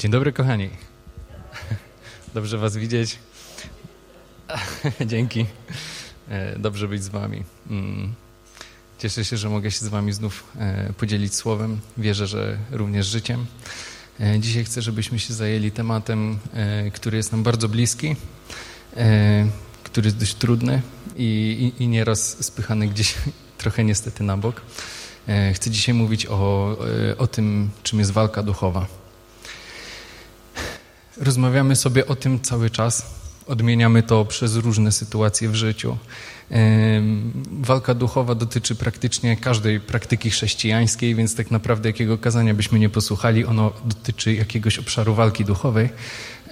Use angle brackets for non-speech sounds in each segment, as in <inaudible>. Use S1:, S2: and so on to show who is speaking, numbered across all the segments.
S1: Dzień dobry, kochani. Dobrze Was widzieć. Dzięki. E, dobrze być z Wami. Mm. Cieszę się, że mogę się z Wami znów e, podzielić słowem. Wierzę, że również życiem. E, dzisiaj chcę, żebyśmy się zajęli tematem, który jest nam bardzo bliski, który jest dość trudny i, i, i nieraz spychany gdzieś <laughs> trochę niestety na bok. Chcę dzisiaj mówić o, o tym, czym jest walka duchowa. Rozmawiamy sobie o tym cały czas. Odmieniamy to przez różne sytuacje w życiu. Walka duchowa dotyczy praktycznie każdej praktyki chrześcijańskiej, więc tak naprawdę jakiego kazania byśmy nie posłuchali, ono dotyczy jakiegoś obszaru walki duchowej.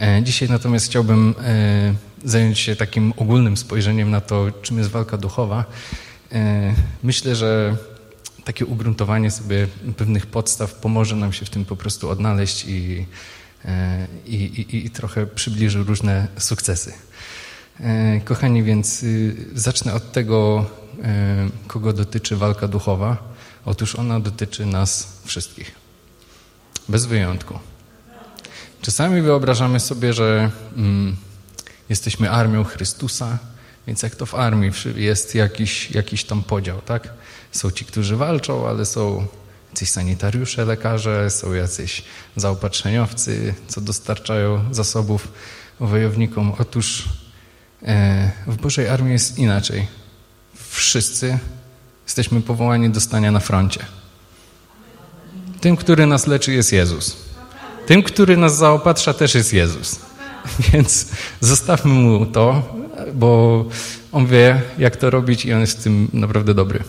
S1: E, dzisiaj natomiast chciałbym e, zająć się takim ogólnym spojrzeniem na to, czym jest walka duchowa. E, myślę, że takie ugruntowanie sobie pewnych podstaw pomoże nam się w tym po prostu odnaleźć i i, i, i trochę przybliżył różne sukcesy. E, kochani, więc y, zacznę od tego, e, kogo dotyczy walka duchowa. Otóż ona dotyczy nas wszystkich, bez wyjątku. Czasami wyobrażamy sobie, że mm, jesteśmy armią Chrystusa, więc jak to w armii jest jakiś, jakiś tam podział, tak? Są ci, którzy walczą, ale są jacyś sanitariusze, lekarze, są jacyś zaopatrzeniowcy, co dostarczają zasobów wojownikom. Otóż e, w Bożej Armii jest inaczej. Wszyscy jesteśmy powołani do stania na froncie. Tym, który nas leczy, jest Jezus. Tym, który nas zaopatrza, też jest Jezus. <laughs> Więc zostawmy mu to, bo on wie, jak to robić i on jest w tym naprawdę dobry.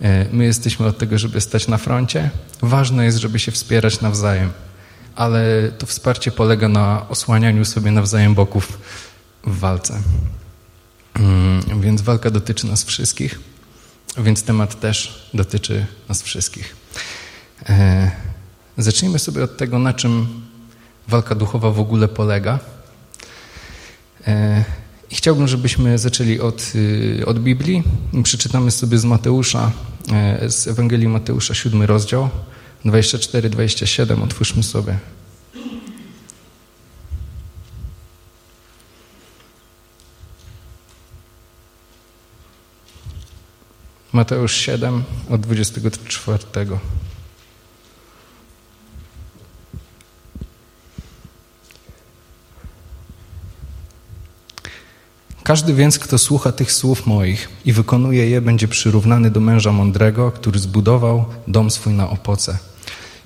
S1: E, my jesteśmy od tego, żeby stać na froncie. Ważne jest, żeby się wspierać nawzajem, ale to wsparcie polega na osłanianiu sobie nawzajem boków w walce. Mm, więc walka dotyczy nas wszystkich, więc temat też dotyczy nas wszystkich. E, zacznijmy sobie od tego, na czym walka duchowa w ogóle polega. Chciałbym, żebyśmy zaczęli od, y, od Biblii. Przeczytamy sobie z Mateusza, e, z Ewangelii Mateusza, siódmy rozdział, 24-27. Otwórzmy sobie. Mateusz 7 od 24. Każdy więc, kto słucha tych słów moich i wykonuje je, będzie przyrównany do męża mądrego, który zbudował dom swój na opoce.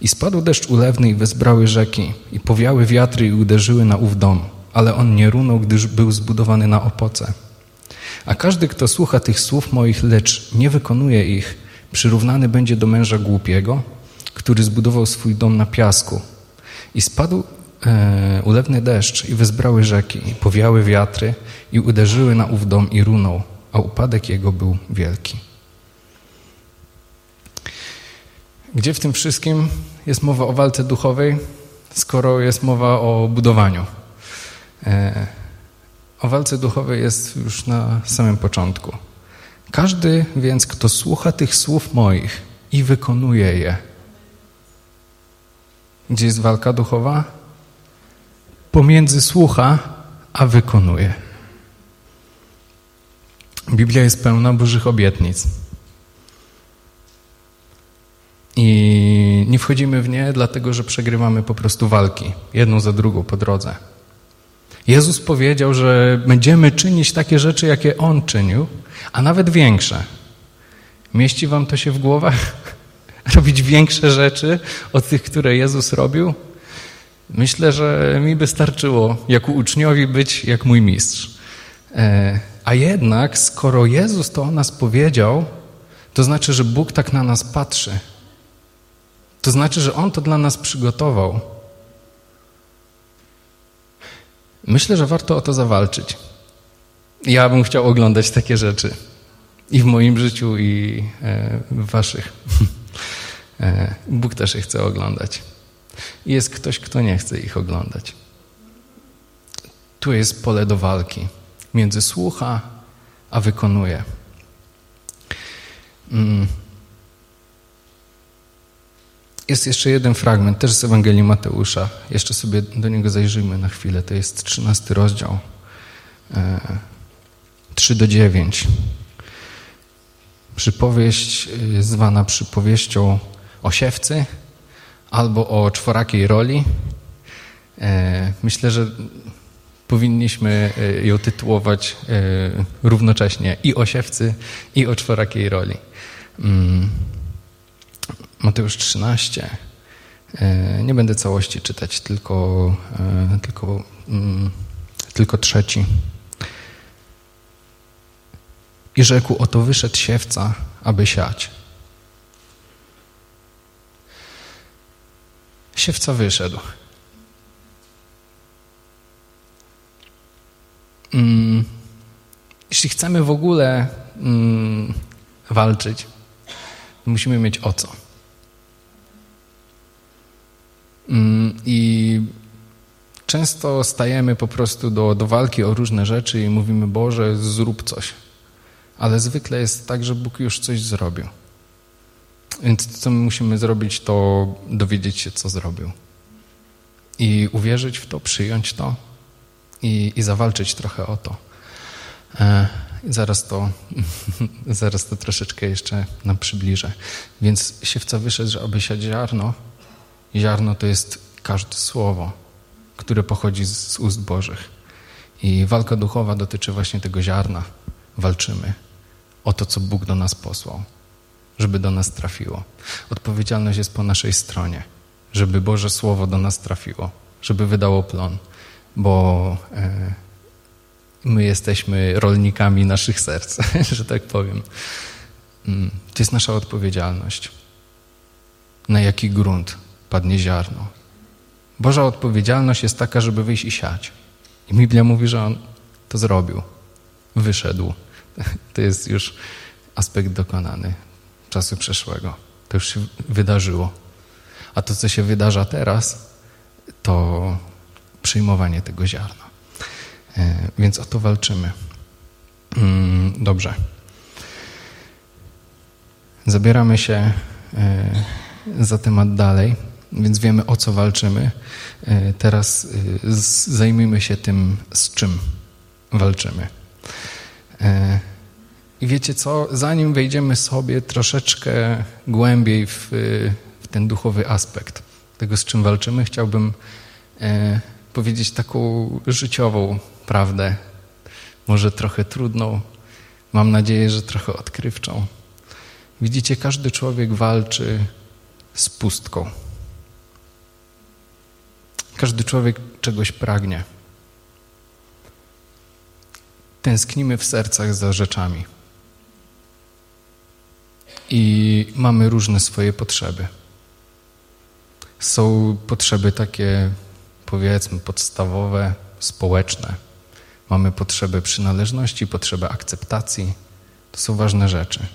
S1: I spadł deszcz ulewny i wezbrały rzeki, i powiały wiatry i uderzyły na ów dom, ale on nie runął, gdyż był zbudowany na opoce. A każdy, kto słucha tych słów moich, lecz nie wykonuje ich, przyrównany będzie do męża głupiego, który zbudował swój dom na piasku. I spadł e, ulewny deszcz i wezbrały rzeki, i powiały wiatry i uderzyły na ów dom i runął, a upadek jego był wielki. Gdzie w tym wszystkim jest mowa o walce duchowej, skoro jest mowa o budowaniu? E, o walce duchowej jest już na samym początku. Każdy więc, kto słucha tych słów moich i wykonuje je, gdzie jest walka duchowa? Pomiędzy słucha a wykonuje. Biblia jest pełna Bożych obietnic. I nie wchodzimy w nie, dlatego że przegrywamy po prostu walki, jedną za drugą po drodze. Jezus powiedział, że będziemy czynić takie rzeczy, jakie On czynił, a nawet większe. Mieści wam to się w głowach? <laughs> Robić większe rzeczy od tych, które Jezus robił? Myślę, że mi by starczyło jako uczniowi być jak mój mistrz. E, a jednak, skoro Jezus to o nas powiedział, to znaczy, że Bóg tak na nas patrzy. To znaczy, że On to dla nas przygotował. Myślę, że warto o to zawalczyć. Ja bym chciał oglądać takie rzeczy. I w moim życiu, i e, w waszych. <laughs> E, Bóg też je chce oglądać. I jest ktoś, kto nie chce ich oglądać. Tu jest pole do walki między słucha a wykonuje. Mm. Jest jeszcze jeden fragment, też z Ewangelii Mateusza. Jeszcze sobie do niego zajrzyjmy na chwilę. To jest 13 rozdział, 3 do 9. Przypowieść y, zwana przypowieścią o siewcy albo o czworakiej roli. E, myślę, że powinniśmy e, ją tytułować e, równocześnie i o siewcy, i o czworakiej roli. Mm. Mateusz 13. Nie będę całości czytać, tylko, tylko, mm, tylko trzeci. I rzekł, oto wyszedł siewca, aby siać. Siewca wyszedł. Mm, jeśli chcemy w ogóle mm, walczyć, musimy mieć o co. Mm, I często stajemy po prostu do, do walki o różne rzeczy i mówimy, Boże, zrób coś. Ale zwykle jest tak, że Bóg już coś zrobił. Więc co my musimy zrobić, to dowiedzieć się, co zrobił. I uwierzyć w to, przyjąć to i, i zawalczyć trochę o to. E, zaraz to, <laughs> zaraz to troszeczkę jeszcze nam przybliżę. Więc siewca wyszedł, że aby siać ziarno. Ziarno to jest każde słowo, które pochodzi z ust Bożych. I walka duchowa dotyczy właśnie tego ziarna. Walczymy o to, co Bóg do nas posłał, żeby do nas trafiło. Odpowiedzialność jest po naszej stronie, żeby Boże Słowo do nas trafiło, żeby wydało plon, bo e, my jesteśmy rolnikami naszych serc, <laughs> że tak powiem. Mm, to jest nasza odpowiedzialność. Na jaki grunt padnie ziarno? Boża odpowiedzialność jest taka, żeby wyjść i siać. I Biblia mówi, że on to zrobił. Wyszedł. <laughs> To jest już aspekt dokonany czasu przeszłego. To już się wydarzyło. A to, co się wydarza teraz, to przyjmowanie tego ziarna. E, więc o to walczymy. Mm, dobrze. Zabieramy się e, za temat dalej, więc wiemy o co walczymy. E, teraz zajmijmy się tym, z czym walczymy. I wiecie co, zanim wejdziemy sobie troszeczkę głębiej w, w ten duchowy aspekt tego, z czym walczymy, chciałbym e, powiedzieć taką życiową prawdę, może trochę trudną, mam nadzieję, że trochę odkrywczą. Widzicie, każdy człowiek walczy z pustką. Każdy człowiek czegoś pragnie. Tęsknimy w sercach za rzeczami i mamy różne swoje potrzeby. Są potrzeby takie, powiedzmy, podstawowe, społeczne. Mamy potrzebę przynależności, potrzebę akceptacji. To są ważne rzeczy.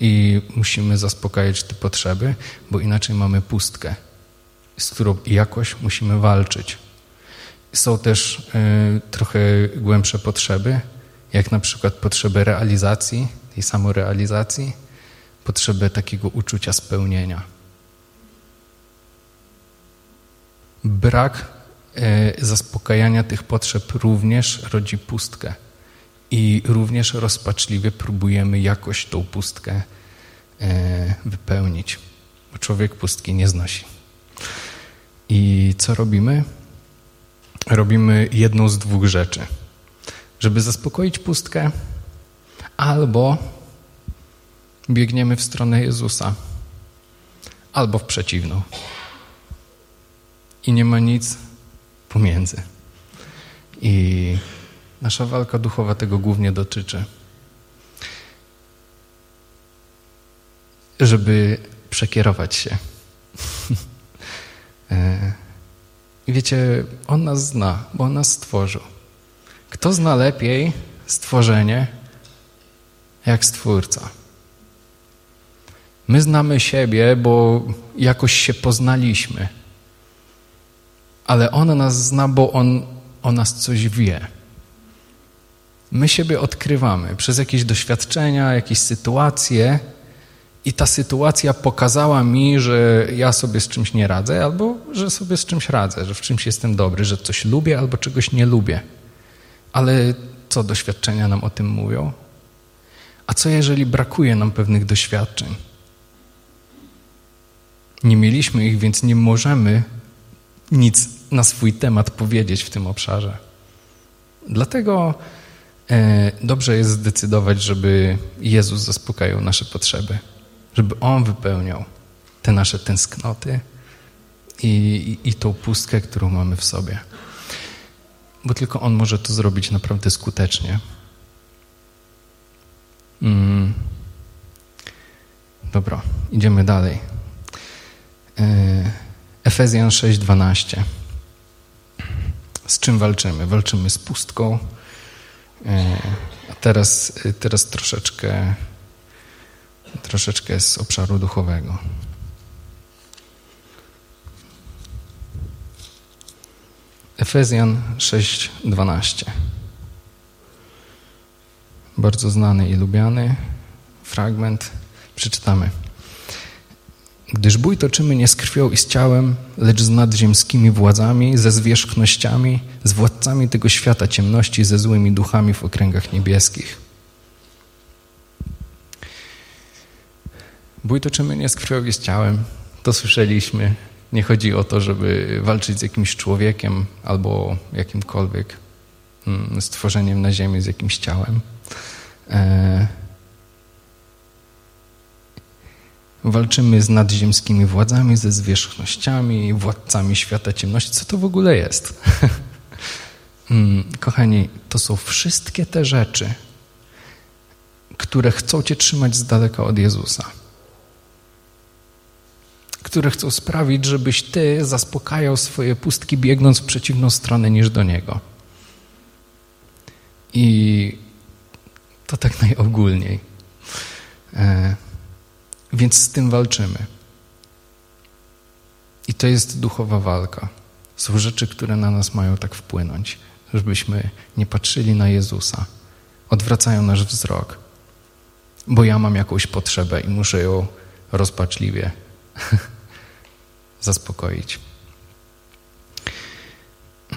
S1: I musimy zaspokajać te potrzeby, bo inaczej mamy pustkę, z którą jakoś musimy walczyć. Są też y, trochę głębsze potrzeby, jak na przykład potrzeby realizacji, tej samorealizacji, potrzebę takiego uczucia spełnienia. Brak e, zaspokajania tych potrzeb również rodzi pustkę i również rozpaczliwie próbujemy jakoś tą pustkę e, wypełnić, bo człowiek pustki nie znosi. I co robimy? Robimy jedną z dwóch rzeczy. Żeby zaspokoić pustkę, albo biegniemy w stronę Jezusa albo w przeciwną. I nie ma nic pomiędzy. I nasza walka duchowa tego głównie dotyczy. Żeby przekierować się. <laughs> E, I wiecie, On nas zna, bo On nas stworzył. Kto zna lepiej stworzenie jak Stwórca? My znamy siebie, bo jakoś się poznaliśmy. Ale On nas zna, bo On o nas coś wie. My siebie odkrywamy przez jakieś doświadczenia, jakieś sytuacje I ta sytuacja pokazała mi, że ja sobie z czymś nie radzę, albo że sobie z czymś radzę, że w czymś jestem dobry, że coś lubię albo czegoś nie lubię. Ale co doświadczenia nam o tym mówią? A co jeżeli brakuje nam pewnych doświadczeń? Nie mieliśmy ich, więc nie możemy nic na swój temat powiedzieć w tym obszarze. Dlatego e, dobrze jest zdecydować, żeby Jezus zaspokajał nasze potrzeby, żeby On wypełniał te nasze tęsknoty i, i, i tą pustkę, którą mamy w sobie. Bo tylko On może to zrobić naprawdę skutecznie. Mm. Dobra, idziemy dalej. E, Efezjan 6:12. Z czym walczymy? Walczymy z pustką. E, a teraz, teraz troszeczkę, troszeczkę z obszaru duchowego. Efezjan 6:12. Bardzo znany i lubiany fragment. Przeczytamy. Gdyż bój toczymy nie z krwią i z ciałem, lecz z nadziemskimi władzami, ze zwierzchnościami, z władcami tego świata ciemności, ze złymi duchami w okręgach niebieskich. Bój toczymy nie z krwią i z ciałem. To słyszeliśmy. Nie chodzi o to, żeby walczyć z jakimś człowiekiem albo jakimkolwiek mm, stworzeniem na ziemi, z jakimś ciałem. E Walczymy z nadziemskimi władzami, ze zwierzchnościami, władcami świata ciemności. Co to w ogóle jest? <laughs> Mm, kochani, to są wszystkie te rzeczy, które chcą Cię trzymać z daleka od Jezusa. Które chcą sprawić, żebyś Ty zaspokajał swoje pustki, biegnąc w przeciwną stronę niż do Niego. I to tak <laughs> najogólniej. Więc z tym walczymy. I to jest duchowa walka. Są rzeczy, które na nas mają tak wpłynąć, żebyśmy nie patrzyli na Jezusa. Odwracają nasz wzrok, bo ja mam jakąś potrzebę i muszę ją rozpaczliwie <laughs> zaspokoić.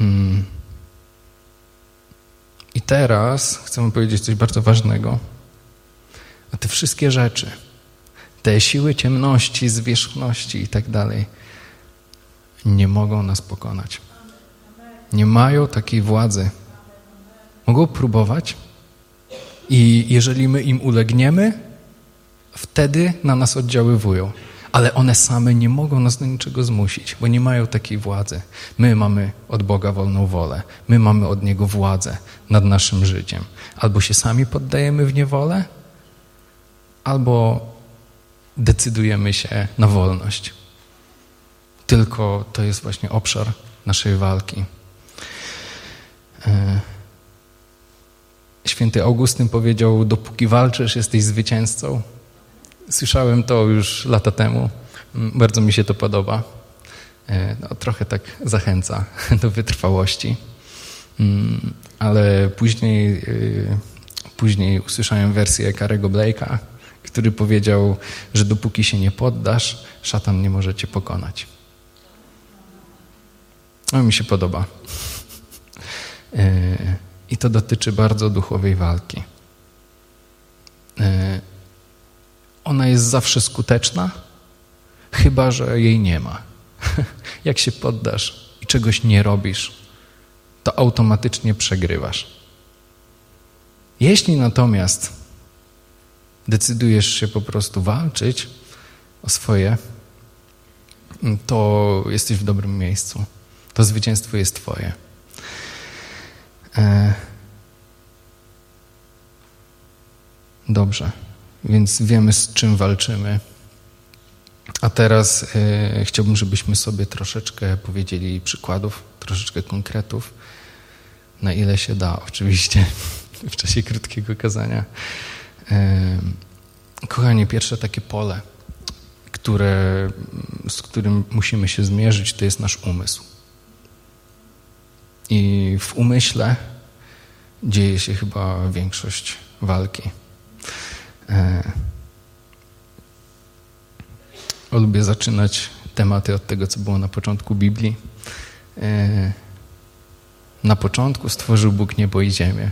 S1: Mm. I teraz chcę powiedzieć coś bardzo ważnego. A te wszystkie rzeczy, te siły ciemności, zwierzchności i tak dalej nie mogą nas pokonać. Nie mają takiej władzy. Mogą próbować i jeżeli my im ulegniemy, wtedy na nas oddziaływują. Ale one same nie mogą nas do niczego zmusić, bo nie mają takiej władzy. My mamy od Boga wolną wolę. My mamy od Niego władzę nad naszym życiem. Albo się sami poddajemy w niewolę, albo decydujemy się na wolność. Tylko to jest właśnie obszar naszej walki. E, święty Augustyn powiedział: Dopóki walczysz, jesteś zwycięzcą. Słyszałem to już lata temu. Bardzo mi się to podoba. E, no, trochę tak zachęca <laughs> do wytrwałości. Mm, ale później, e, później usłyszałem wersję Karego Blake'a, który powiedział, że dopóki się nie poddasz, szatan nie może cię pokonać. No mi się podoba. E, I to dotyczy bardzo duchowej walki. E, ona jest zawsze skuteczna, chyba że jej nie ma. <laughs> Jak się poddasz i czegoś nie robisz, to automatycznie przegrywasz. Jeśli natomiast decydujesz się po prostu walczyć o swoje, to jesteś w dobrym miejscu. To zwycięstwo jest Twoje. E... Dobrze, więc wiemy, z czym walczymy. A teraz e, chciałbym, żebyśmy sobie troszeczkę powiedzieli przykładów, troszeczkę konkretów, na ile się da, oczywiście, <laughs> w czasie krótkiego kazania. Kochanie, pierwsze takie pole, które, z którym musimy się zmierzyć, to jest nasz umysł. I w umyśle dzieje się chyba większość walki. lubię zaczynać tematy od tego, co było na początku Biblii. E, na początku stworzył Bóg niebo i ziemię.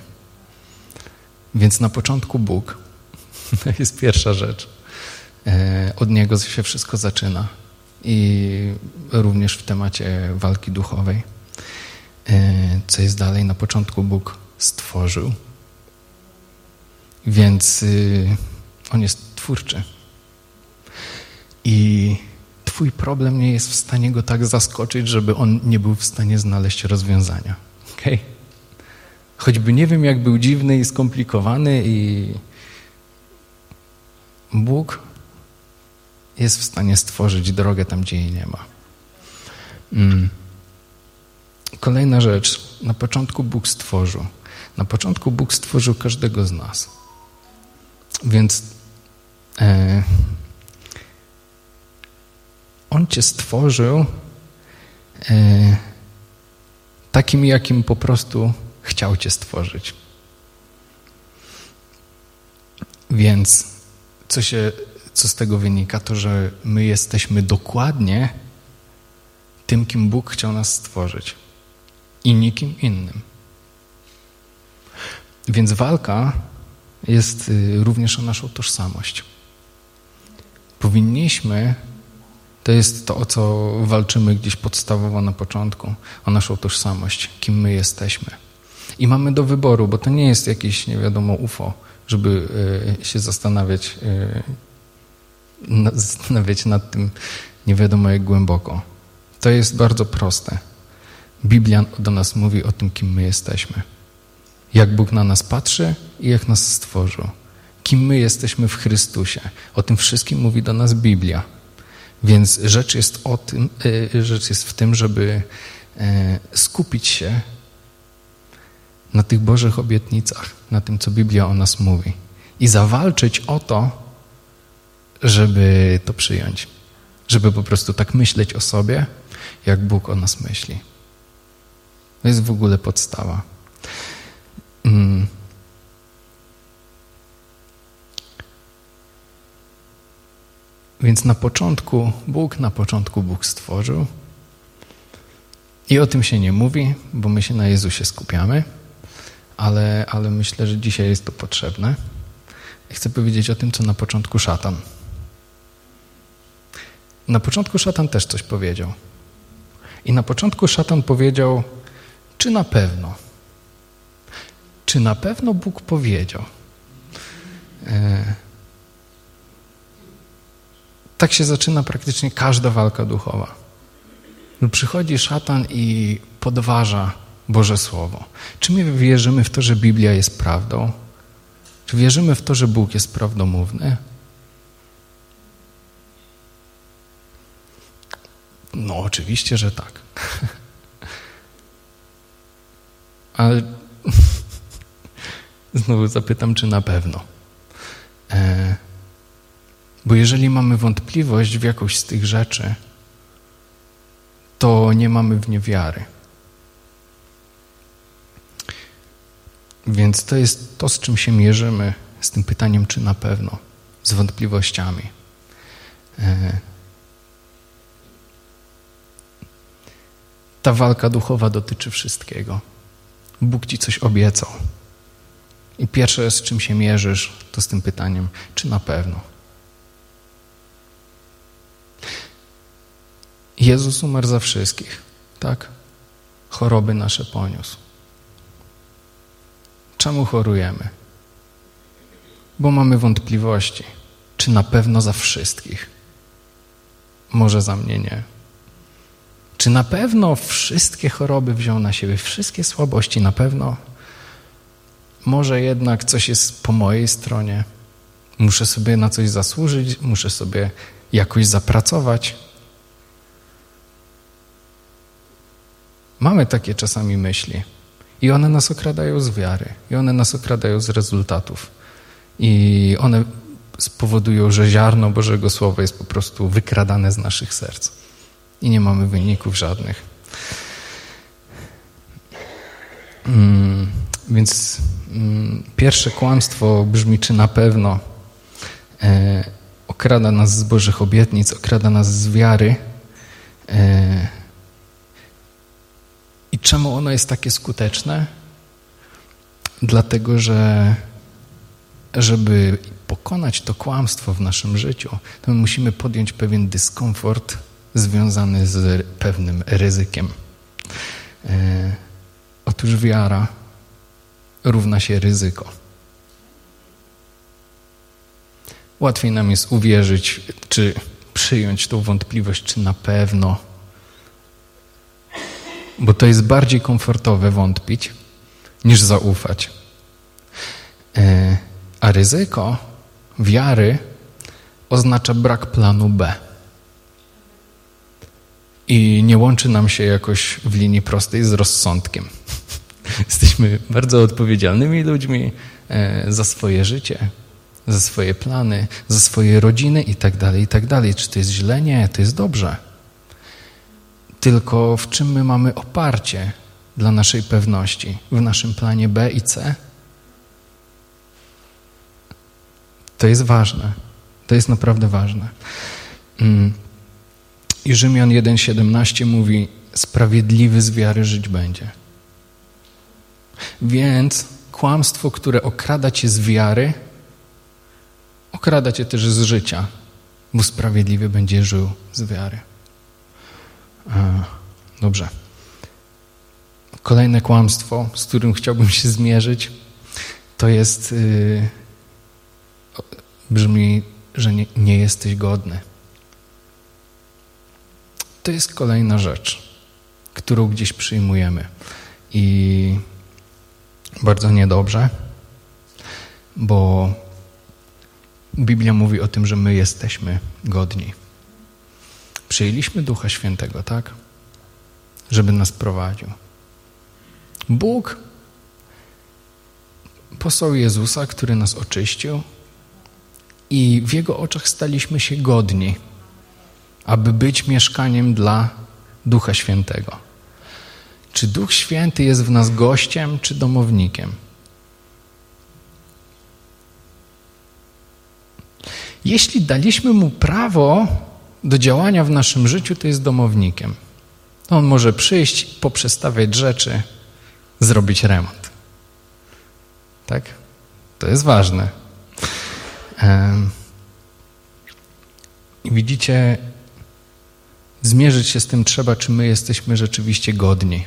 S1: Więc na początku Bóg to <laughs> jest pierwsza rzecz. E, od Niego się wszystko zaczyna. I również w temacie walki duchowej. E, co jest dalej? Na początku Bóg stworzył. Więc y, On jest twórczy. I Twój problem nie jest w stanie go tak zaskoczyć, żeby on nie był w stanie znaleźć rozwiązania. Okay? Choćby nie wiem, jak był dziwny i skomplikowany, i Bóg jest w stanie stworzyć drogę tam, gdzie jej nie ma. Mm. Kolejna rzecz. Na początku Bóg stworzył. Na początku Bóg stworzył każdego z nas. Więc e, On Cię stworzył e, takim, jakim po prostu chciał Cię stworzyć. Więc co, się, co z tego wynika? To, że my jesteśmy dokładnie tym, kim Bóg chciał nas stworzyć i nikim innym. Więc walka jest y, również o naszą tożsamość. Powinniśmy, to jest to, o co walczymy gdzieś podstawowo na początku, o naszą tożsamość, kim my jesteśmy. I mamy do wyboru, bo to nie jest jakieś, nie wiadomo, UFO, żeby y, się zastanawiać, y, zastanawiać nad tym nie wiadomo jak głęboko. To jest bardzo proste. Biblia do nas mówi o tym, kim my jesteśmy. Jak Bóg na nas patrzy i jak nas stworzył. Kim my jesteśmy w Chrystusie. O tym wszystkim mówi do nas Biblia. Więc rzecz jest, o tym, y, rzecz jest w tym, żeby e, skupić się na tych Bożych obietnicach, na tym, co Biblia o nas mówi. I zawalczyć o to, żeby to przyjąć. Żeby po prostu tak myśleć o sobie, jak Bóg o nas myśli. To jest w ogóle podstawa. Mm. Więc na początku Bóg, na początku Bóg stworzył. I o tym się nie mówi, bo my się na Jezusie skupiamy, ale, ale myślę, że dzisiaj jest to potrzebne. Chcę powiedzieć o tym, co na początku szatan. Na początku szatan też coś powiedział. I na początku szatan powiedział, czy na pewno? Czy na pewno Bóg powiedział? E... Tak się zaczyna praktycznie każda walka duchowa. Przychodzi szatan i podważa Boże Słowo. Czy my wierzymy w to, że Biblia jest prawdą? Czy wierzymy w to, że Bóg jest prawdomówny? No, oczywiście, że tak. <laughs> Ale <laughs> znowu zapytam, czy na pewno. E, bo jeżeli mamy wątpliwość w jakąś z tych rzeczy, to nie mamy w nie wiary. Więc to jest to, z czym się mierzymy, z tym pytaniem, czy na pewno, z wątpliwościami. E, ta walka duchowa dotyczy wszystkiego. Bóg ci coś obiecał. I pierwsze, z czym się mierzysz, to z tym pytaniem, czy na pewno. Jezus umarł za wszystkich, tak? Choroby nasze poniósł. Czemu chorujemy? Bo mamy wątpliwości, czy na pewno za wszystkich. Może za mnie nie. Czy na pewno wszystkie choroby wziął na siebie, wszystkie słabości na pewno? Może jednak coś jest po mojej stronie. Muszę sobie na coś zasłużyć, muszę sobie jakoś zapracować. Mamy takie czasami myśli i one nas okradają z wiary, i one nas okradają z rezultatów. I one spowodują, że ziarno Bożego Słowa jest po prostu wykradane z naszych serc i nie mamy wyników żadnych. Mm, więc mm, pierwsze kłamstwo brzmi, czy na pewno. E, ok, okrada nas z Bożych obietnic, okrada nas z wiary. E, czemu ono jest takie skuteczne? Dlatego, że żeby pokonać to kłamstwo w naszym życiu, to my musimy podjąć pewien dyskomfort związany z pewnym ryzykiem. E, otóż wiara równa się ryzyko. Łatwiej nam jest uwierzyć, czy przyjąć tą wątpliwość, czy na pewno, bo to jest bardziej komfortowe wątpić, niż zaufać. E, a ryzyko wiary oznacza brak planu B. I nie łączy nam się jakoś w linii prostej z rozsądkiem. <laughs> Jesteśmy bardzo odpowiedzialnymi ludźmi e, za swoje życie, za swoje plany, za swoje rodziny i tak dalej, i tak. Czy to jest źle? Nie, to jest dobrze. Tylko w czym my mamy oparcie dla naszej pewności? W naszym planie B i C? To jest ważne. To jest naprawdę ważne. Mm. I Rzymian 1,17 mówi: Sprawiedliwy z wiary żyć będzie. Więc kłamstwo, które okrada cię z wiary, okrada cię też z życia, bo sprawiedliwy będzie żył z wiary. Dobrze. Kolejne kłamstwo, z którym chciałbym się zmierzyć, to jest. Yy, brzmi, że nie, nie jesteś godny. To jest kolejna rzecz, którą gdzieś przyjmujemy. I bardzo niedobrze, bo Biblia mówi o tym, że my jesteśmy godni. Przyjęliśmy Ducha Świętego, tak? Żeby nas prowadził. Bóg posłał Jezusa, który nas oczyścił, i w Jego oczach staliśmy się godni, aby być mieszkaniem dla Ducha Świętego. Czy Duch Święty jest w nas gościem, czy domownikiem? Jeśli daliśmy mu prawo do działania w naszym życiu, to jest domownikiem. On może przyjść, poprzestawiać rzeczy, zrobić remont. Tak? To jest ważne. Widzicie, zmierzyć się z tym trzeba, czy my jesteśmy rzeczywiście godni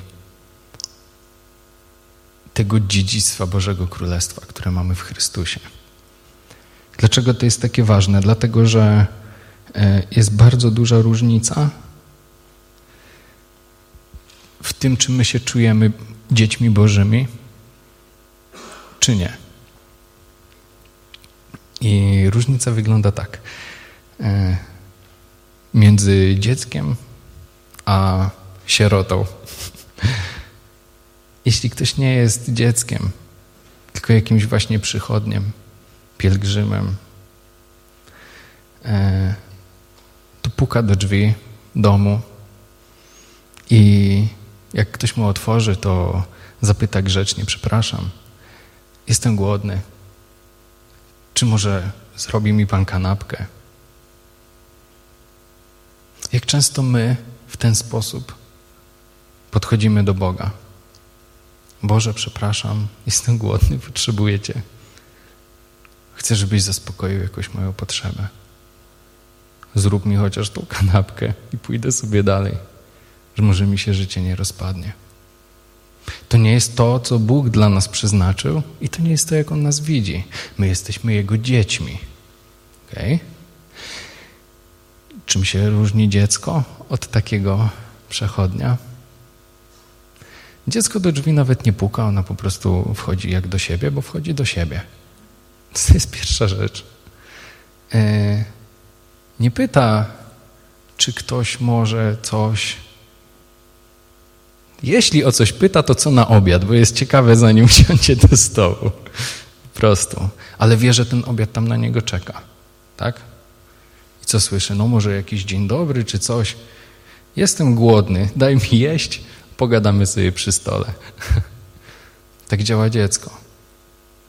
S1: tego dziedzictwa Bożego Królestwa, które mamy w Chrystusie. Dlaczego to jest takie ważne? Dlatego, że jest bardzo duża różnica w tym, czy my się czujemy dziećmi Bożymi, czy nie. I różnica wygląda tak. E, między dzieckiem a sierotą. <laughs> Jeśli ktoś nie jest dzieckiem, tylko jakimś właśnie przychodniem, pielgrzymem, e, puka do drzwi domu i jak ktoś mu otworzy, to zapyta grzecznie, przepraszam, jestem głodny, czy może zrobi mi Pan kanapkę? Jak często my w ten sposób podchodzimy do Boga? Boże, przepraszam, jestem głodny, potrzebuję Cię. Chcę, żebyś zaspokoił jakąś moją potrzebę. Zrób mi chociaż tą kanapkę i pójdę sobie dalej, że może mi się życie nie rozpadnie. To nie jest to, co Bóg dla nas przeznaczył i to nie jest to, jak On nas widzi. My jesteśmy Jego dziećmi. Okay? Czym się różni dziecko od takiego przechodnia? Dziecko do drzwi nawet nie puka, ona po prostu wchodzi jak do siebie, bo wchodzi do siebie. <laughs> To jest pierwsza rzecz. E, nie pyta, czy ktoś może coś jeśli o coś pyta, to co na obiad, bo jest ciekawe, zanim <laughs> siądzie do stołu. Prostu. Ale wie, że ten obiad tam na niego czeka. Tak? I co słyszy? No może jakiś dzień dobry czy coś. Jestem głodny, daj mi jeść, pogadamy sobie przy stole. <laughs> tak działa dziecko.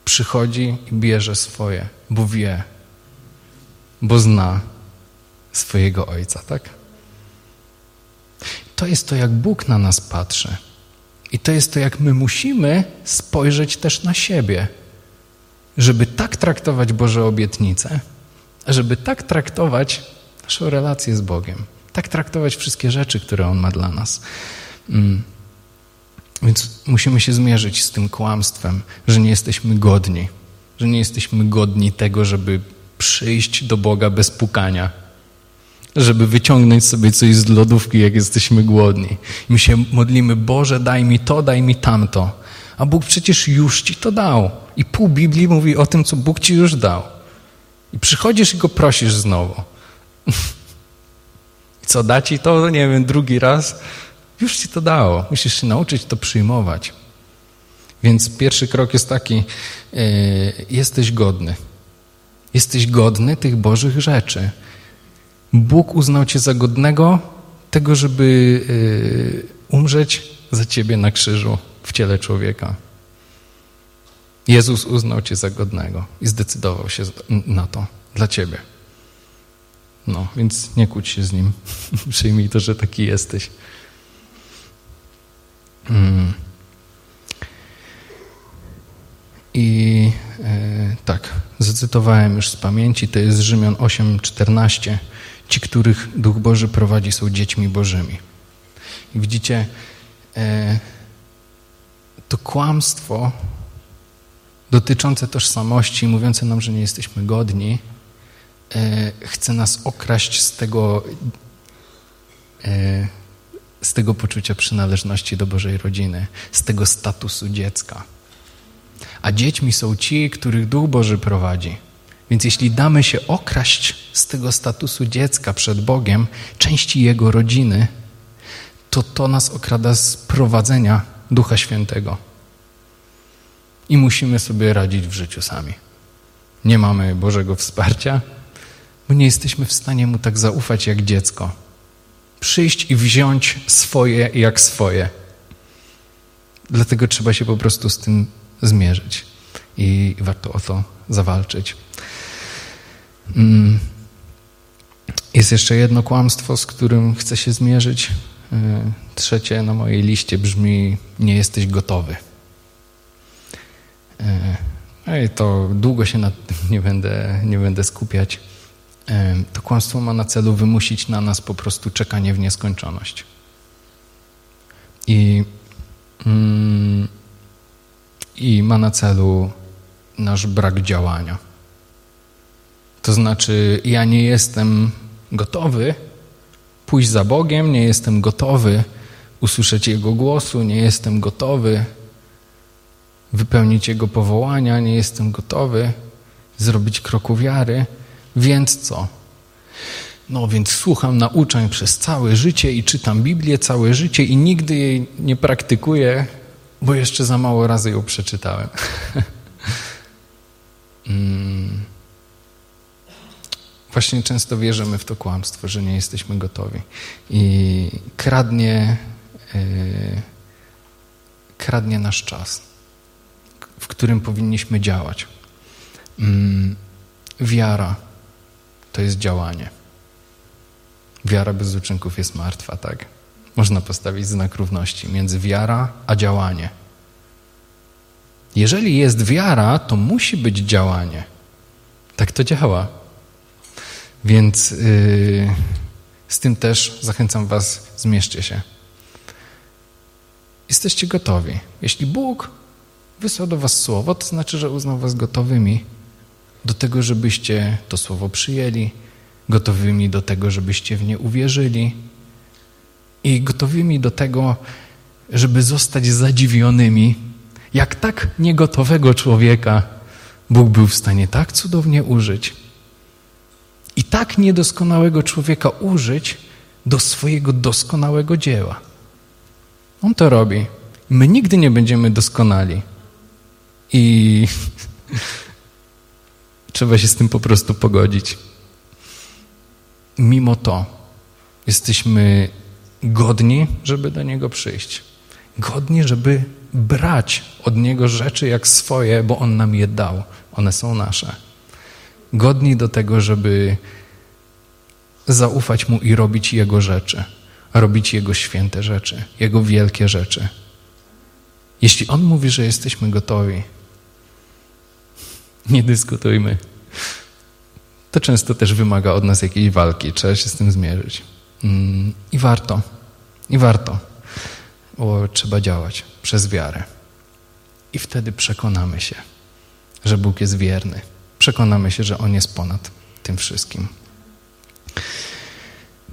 S1: Przychodzi i bierze swoje, bo wie. bo zna swojego Ojca, tak? To jest to, jak Bóg na nas patrzy. I to jest to, jak my musimy spojrzeć też na siebie, żeby tak traktować Boże obietnice, żeby tak traktować naszą relację z Bogiem, tak traktować wszystkie rzeczy, które On ma dla nas. Mm. Więc musimy się zmierzyć z tym kłamstwem, że nie jesteśmy godni, że nie jesteśmy godni tego, żeby przyjść do Boga bez pukania, żeby wyciągnąć sobie coś z lodówki, jak jesteśmy głodni. My się modlimy, Boże, daj mi to, daj mi tamto. A Bóg przecież już ci to dał. I pół Biblii mówi o tym, co Bóg ci już dał. I przychodzisz i go prosisz znowu. <laughs> Co, da ci to, nie wiem, drugi raz? Już ci to dało. Musisz się nauczyć to przyjmować. Więc pierwszy krok jest taki: yy, jesteś godny. Jesteś godny tych Bożych rzeczy. Bóg uznał cię za godnego tego, żeby yy, umrzeć za ciebie na krzyżu w ciele człowieka. Jezus uznał cię za godnego i zdecydował się na to dla ciebie. No, więc nie kłóć się z nim. <laughs> Przyjmij to, że taki jesteś. Hmm. I e, tak, zacytowałem już z pamięci, to jest Rzymian 8:14. Ci, których Duch Boży prowadzi, są dziećmi Bożymi. I widzicie, e, to kłamstwo dotyczące tożsamości, mówiące nam, że nie jesteśmy godni, e, chce nas okraść z tego, e, z tego poczucia przynależności do Bożej rodziny, z tego statusu dziecka. A dziećmi są ci, których Duch Boży prowadzi. Więc jeśli damy się okraść z tego statusu dziecka przed Bogiem, części Jego rodziny, to to nas okrada z prowadzenia Ducha Świętego. I musimy sobie radzić w życiu sami. Nie mamy Bożego wsparcia, bo nie jesteśmy w stanie Mu tak zaufać jak dziecko. Przyjść i wziąć swoje jak swoje. Dlatego trzeba się po prostu z tym zmierzyć i warto o to zawalczyć. Mm. Jest jeszcze jedno kłamstwo, z którym chcę się zmierzyć. E, trzecie na mojej liście brzmi: Nie jesteś gotowy. E, I to długo się nad tym nie będę, nie będę skupiać. E, to kłamstwo ma na celu wymusić na nas po prostu czekanie w nieskończoność. I, mm, i ma na celu nasz brak działania. To znaczy, ja nie jestem gotowy pójść za Bogiem, nie jestem gotowy usłyszeć Jego głosu, nie jestem gotowy wypełnić Jego powołania, nie jestem gotowy zrobić kroku wiary, więc co? No więc słucham nauczań przez całe życie i czytam Biblię całe życie i nigdy jej nie praktykuję, bo jeszcze za mało razy ją przeczytałem. <laughs> mm. Właśnie często wierzymy w to kłamstwo, że nie jesteśmy gotowi. I kradnie, yy, kradnie nasz czas, w którym powinniśmy działać. Yy, wiara to jest działanie. Wiara bez uczynków jest martwa, tak? Można postawić znak równości między wiara a działanie. Jeżeli jest wiara, to musi być działanie. Tak to działa. Więc yy, z tym też zachęcam Was, zmierzcie się. Jesteście gotowi. Jeśli Bóg wysłał do Was słowo, to znaczy, że uznał Was gotowymi do tego, żebyście to słowo przyjęli, gotowymi do tego, żebyście w nie uwierzyli i gotowymi do tego, żeby zostać zadziwionymi, jak tak niegotowego człowieka Bóg był w stanie tak cudownie użyć i tak niedoskonałego człowieka użyć do swojego doskonałego dzieła. On to robi. My nigdy nie będziemy doskonali. I <laughs> trzeba się z tym po prostu pogodzić. Mimo to jesteśmy godni, żeby do Niego przyjść. Godni, żeby brać od Niego rzeczy jak swoje, bo On nam je dał. One są nasze. Godni do tego, żeby zaufać Mu i robić Jego rzeczy, robić Jego święte rzeczy, Jego wielkie rzeczy. Jeśli On mówi, że jesteśmy gotowi, nie dyskutujmy. To często też wymaga od nas jakiejś walki, trzeba się z tym zmierzyć. Mm, I warto, i warto, bo trzeba działać przez wiarę. I wtedy przekonamy się, że Bóg jest wierny. Przekonamy się, że On jest ponad tym wszystkim.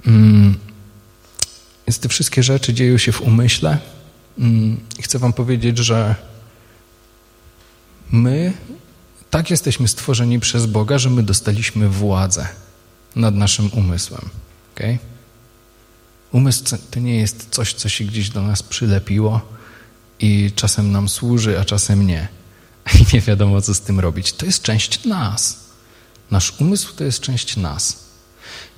S1: Mm, więc te wszystkie rzeczy dzieją się w umyśle. Mm, I chcę Wam powiedzieć, że my tak jesteśmy stworzeni przez Boga, że my dostaliśmy władzę nad naszym umysłem. Okay? Umysł to nie jest coś, co się gdzieś do nas przylepiło i czasem nam służy, a czasem nie. <laughs> I nie wiadomo, co z tym robić. To jest część nas. Nasz umysł to jest część nas.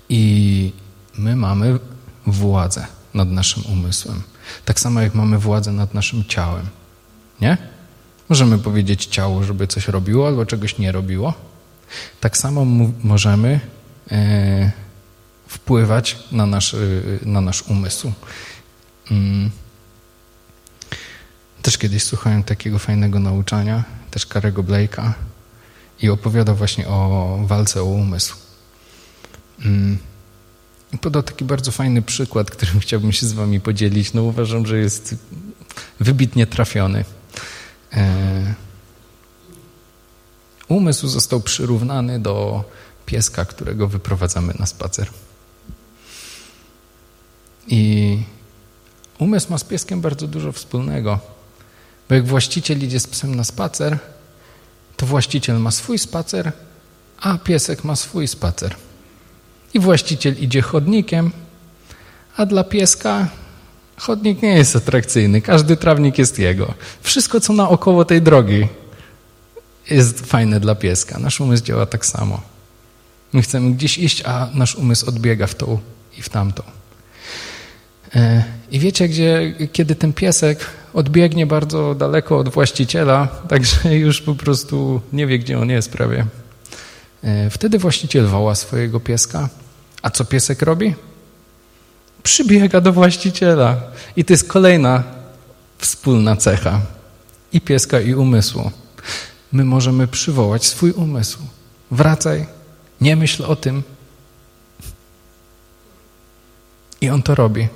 S1: I my mamy władzę nad naszym umysłem. Tak samo jak mamy władzę nad naszym ciałem. Nie? Możemy powiedzieć ciało, żeby coś robiło albo czegoś nie robiło. Tak samo możemy e, wpływać na nasz, e, na nasz umysł. Mm. Też kiedyś słuchałem takiego fajnego nauczania, też Karego Blake'a i opowiadał właśnie o walce o umysł. Mm. Podał taki bardzo fajny przykład, <laughs> którym chciałbym się z wami podzielić. No uważam, że jest wybitnie trafiony. E, umysł został przyrównany do pieska, którego wyprowadzamy na spacer. I umysł ma z pieskiem bardzo dużo wspólnego. Bo jak właściciel idzie z psem na spacer, to właściciel ma swój spacer, a piesek ma swój spacer. I właściciel idzie chodnikiem, a dla pieska chodnik nie jest atrakcyjny. Każdy trawnik jest jego. Wszystko, co naokoło tej drogi, jest fajne dla pieska. Nasz umysł działa tak samo. My chcemy gdzieś iść, a nasz umysł odbiega w tą i w tamtą. E, I wiecie, gdzie, kiedy ten piesek odbiegnie bardzo daleko od właściciela, także <laughs> już po prostu nie wie, gdzie on jest prawie. E, wtedy właściciel woła swojego pieska. A co piesek robi? Przybiega do właściciela. I to jest kolejna wspólna cecha i pieska, i umysłu. My możemy przywołać swój umysł. Wracaj, nie myśl o tym. I on to robi.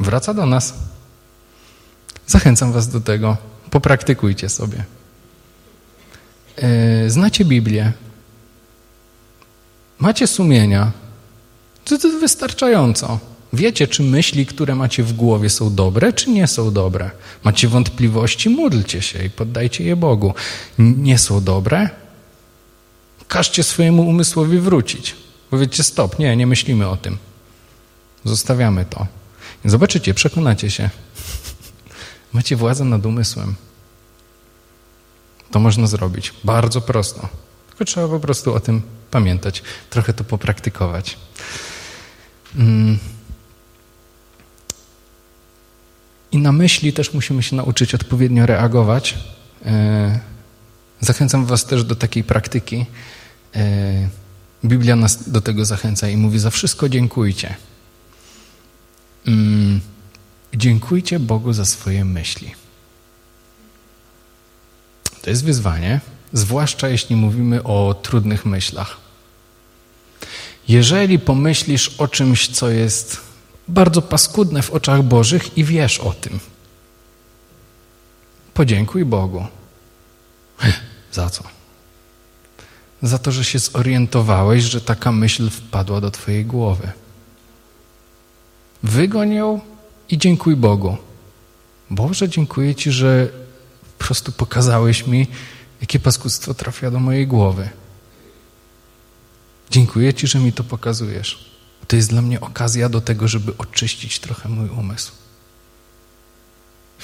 S1: Wraca do nas. Zachęcam Was do tego. Popraktykujcie sobie. E, znacie Biblię. Macie sumienia. To, to wystarczająco. Wiecie, czy myśli, które macie w głowie są dobre, czy nie są dobre. Macie wątpliwości, módlcie się i poddajcie je Bogu. Nie są dobre? Każcie swojemu umysłowi wrócić. Powiedzcie stop, nie, nie myślimy o tym. Zostawiamy to. Zobaczycie, przekonacie się. Macie władzę nad umysłem. To można zrobić. Bardzo prosto. Tylko trzeba po prostu o tym pamiętać. Trochę to popraktykować. Mm. I na myśli też musimy się nauczyć odpowiednio reagować. E, zachęcam Was też do takiej praktyki. E, Biblia nas do tego zachęca i mówi: Za wszystko dziękujcie. Dziękujcie Bogu za swoje myśli. To jest wyzwanie, zwłaszcza jeśli mówimy o trudnych myślach. Jeżeli pomyślisz o czymś, co jest bardzo paskudne w oczach Bożych i wiesz o tym, podziękuj Bogu. <laughs> Za co? Za to, że się zorientowałeś, że taka myśl wpadła do Twojej głowy. Wygoń ją i dziękuj Bogu. Boże, dziękuję Ci, że po prostu pokazałeś mi, jakie paskudztwo trafia do mojej głowy. Dziękuję Ci, że mi to pokazujesz. To jest dla mnie okazja do tego, żeby oczyścić trochę mój umysł.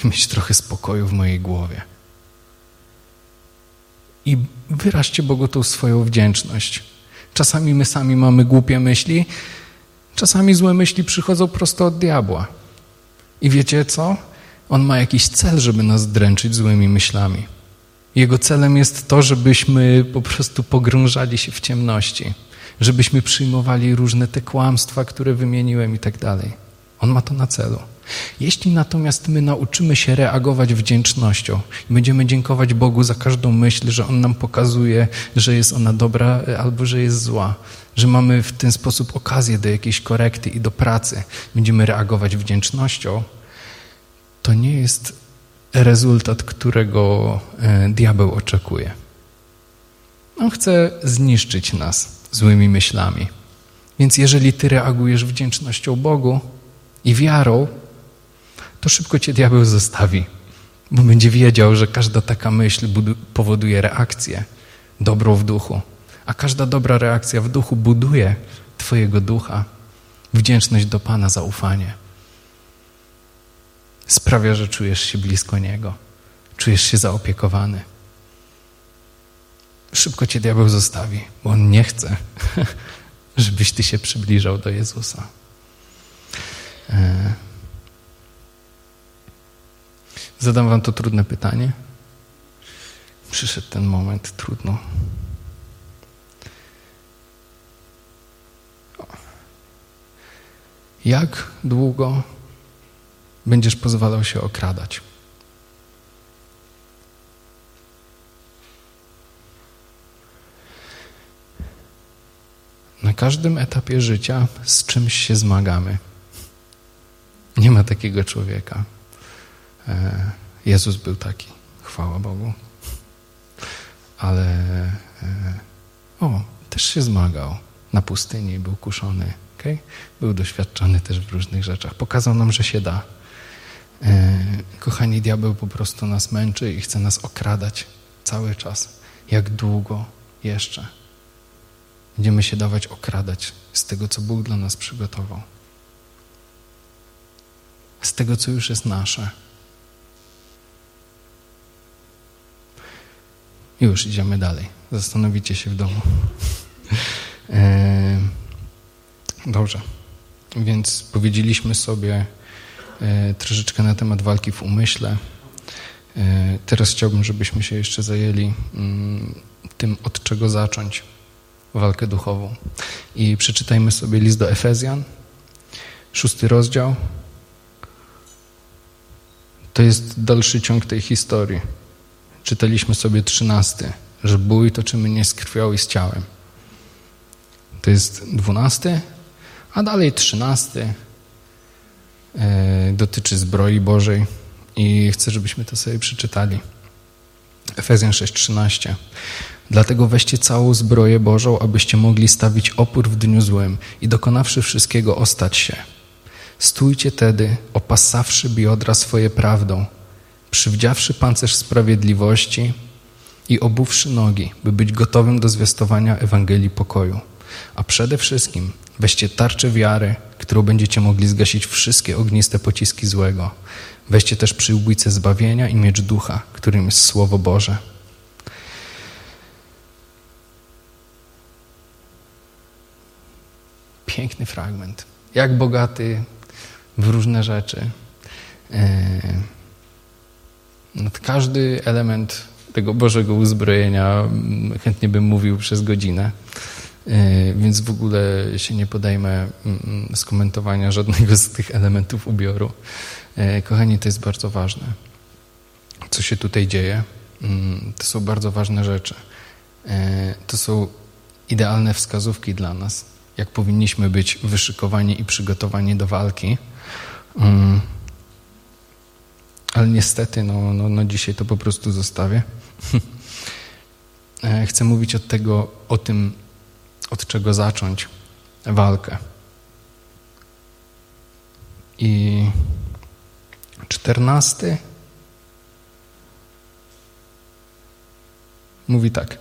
S1: Mieć trochę spokoju w mojej głowie. I wyraźcie Bogu tą swoją wdzięczność. Czasami my sami mamy głupie myśli, czasami złe myśli przychodzą prosto od diabła. I wiecie co? On ma jakiś cel, żeby nas dręczyć złymi myślami. Jego celem jest to, żebyśmy po prostu pogrążali się w ciemności, żebyśmy przyjmowali różne te kłamstwa, które wymieniłem i tak dalej. On ma to na celu. Jeśli natomiast my nauczymy się reagować wdzięcznością i będziemy dziękować Bogu za każdą myśl, że On nam pokazuje, że jest ona dobra albo że jest zła, że mamy w ten sposób okazję do jakiejś korekty i do pracy, będziemy reagować wdzięcznością, to nie jest rezultat, którego e, diabeł oczekuje. On chce zniszczyć nas złymi myślami. Więc jeżeli ty reagujesz wdzięcznością Bogu i wiarą, to szybko cię diabeł zostawi, bo będzie wiedział, że każda taka myśl powoduje reakcję dobrą w duchu, a każda dobra reakcja w duchu buduje twojego ducha, wdzięczność do Pana, zaufanie. Sprawia, że czujesz się blisko Niego, czujesz się zaopiekowany. Szybko cię diabeł zostawi, bo on nie chce, <laughs> żebyś ty się przybliżał do Jezusa. Zadam wam to trudne pytanie. Przyszedł ten moment, trudno. Jak długo będziesz pozwalał się okradać? Na każdym etapie życia z czymś się zmagamy. Nie ma takiego człowieka. E, Jezus był taki, chwała Bogu. Ale e, o, też się zmagał na pustyni, był kuszony. Okay? Był doświadczony też w różnych rzeczach. Pokazał nam, że się da. E, kochani, diabeł po prostu nas męczy i chce nas okradać cały czas. Jak długo jeszcze będziemy się dawać okradać z tego, co Bóg dla nas przygotował? Z tego, co już jest nasze. Już idziemy dalej. Zastanowicie się w domu. E, dobrze. Więc powiedzieliśmy sobie e, troszeczkę na temat walki w umyśle. E, teraz chciałbym, żebyśmy się jeszcze zajęli mm, tym, od czego zacząć walkę duchową. I przeczytajmy sobie list do Efezjan, szósty rozdział. To jest dalszy ciąg tej historii czytaliśmy sobie trzynasty, że bój toczymy nie z krwią i z ciałem. To jest dwunasty, a dalej trzynasty e, dotyczy zbroi Bożej i chcę, żebyśmy to sobie przeczytali. Efezjan 6:13. Dlatego weźcie całą zbroję Bożą, abyście mogli stawić opór w dniu złym i dokonawszy wszystkiego ostać się. Stójcie tedy, opasawszy biodra swoje prawdą, przywdziawszy pancerz sprawiedliwości i obuwszy nogi, by być gotowym do zwiastowania Ewangelii pokoju. A przede wszystkim weźcie tarczę wiary, którą będziecie mogli zgasić wszystkie ogniste pociski złego. Weźcie też przyłbójce zbawienia i miecz ducha, którym jest Słowo Boże. Piękny fragment. Jak bogaty w różne rzeczy. Yy każdy element tego Bożego uzbrojenia mm, chętnie bym mówił przez godzinę, e, więc w ogóle się nie podejmę mm, skomentowania żadnego z tych elementów ubioru. E, kochani, to jest bardzo ważne. Co się tutaj dzieje? Mm, to są bardzo ważne rzeczy. E, to są idealne wskazówki dla nas, jak powinniśmy być wyszykowani i przygotowani do walki. Ale niestety, no, no, no dzisiaj to po prostu zostawię. <laughs> E, chcę mówić od tego, o tym, od czego zacząć walkę. I czternasty mówi tak.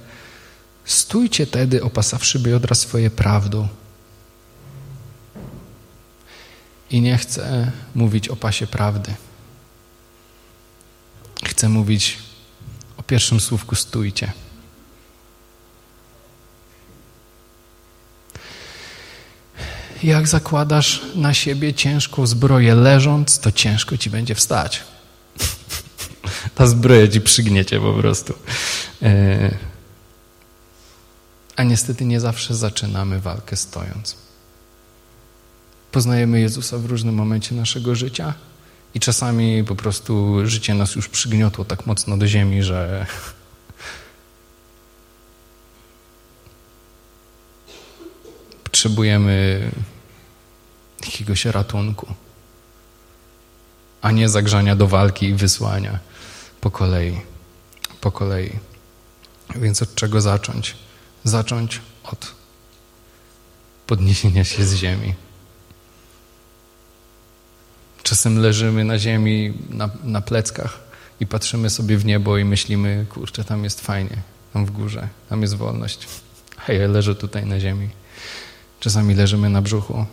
S1: Stójcie tedy, opasawszy biodra swoje prawdą. I nie chcę mówić o pasie prawdy chcę mówić o pierwszym słówku stójcie. Jak zakładasz na siebie ciężką zbroję leżąc, to ciężko ci będzie wstać. <laughs> Ta zbroja ci przygniecie po prostu. E, a niestety nie zawsze zaczynamy walkę stojąc. Poznajemy Jezusa w różnym momencie naszego życia i czasami po prostu życie nas już przygniotło tak mocno do ziemi, że potrzebujemy jakiegoś ratunku, a nie zagrzania do walki i wysłania po kolei. Po kolei. Więc od czego zacząć? Zacząć od podniesienia się z ziemi. Czasem leżymy na ziemi, na, na pleckach i patrzymy sobie w niebo i myślimy, kurczę, tam jest fajnie, tam w górze, tam jest wolność. A ja leżę tutaj na ziemi. Czasami leżymy na brzuchu.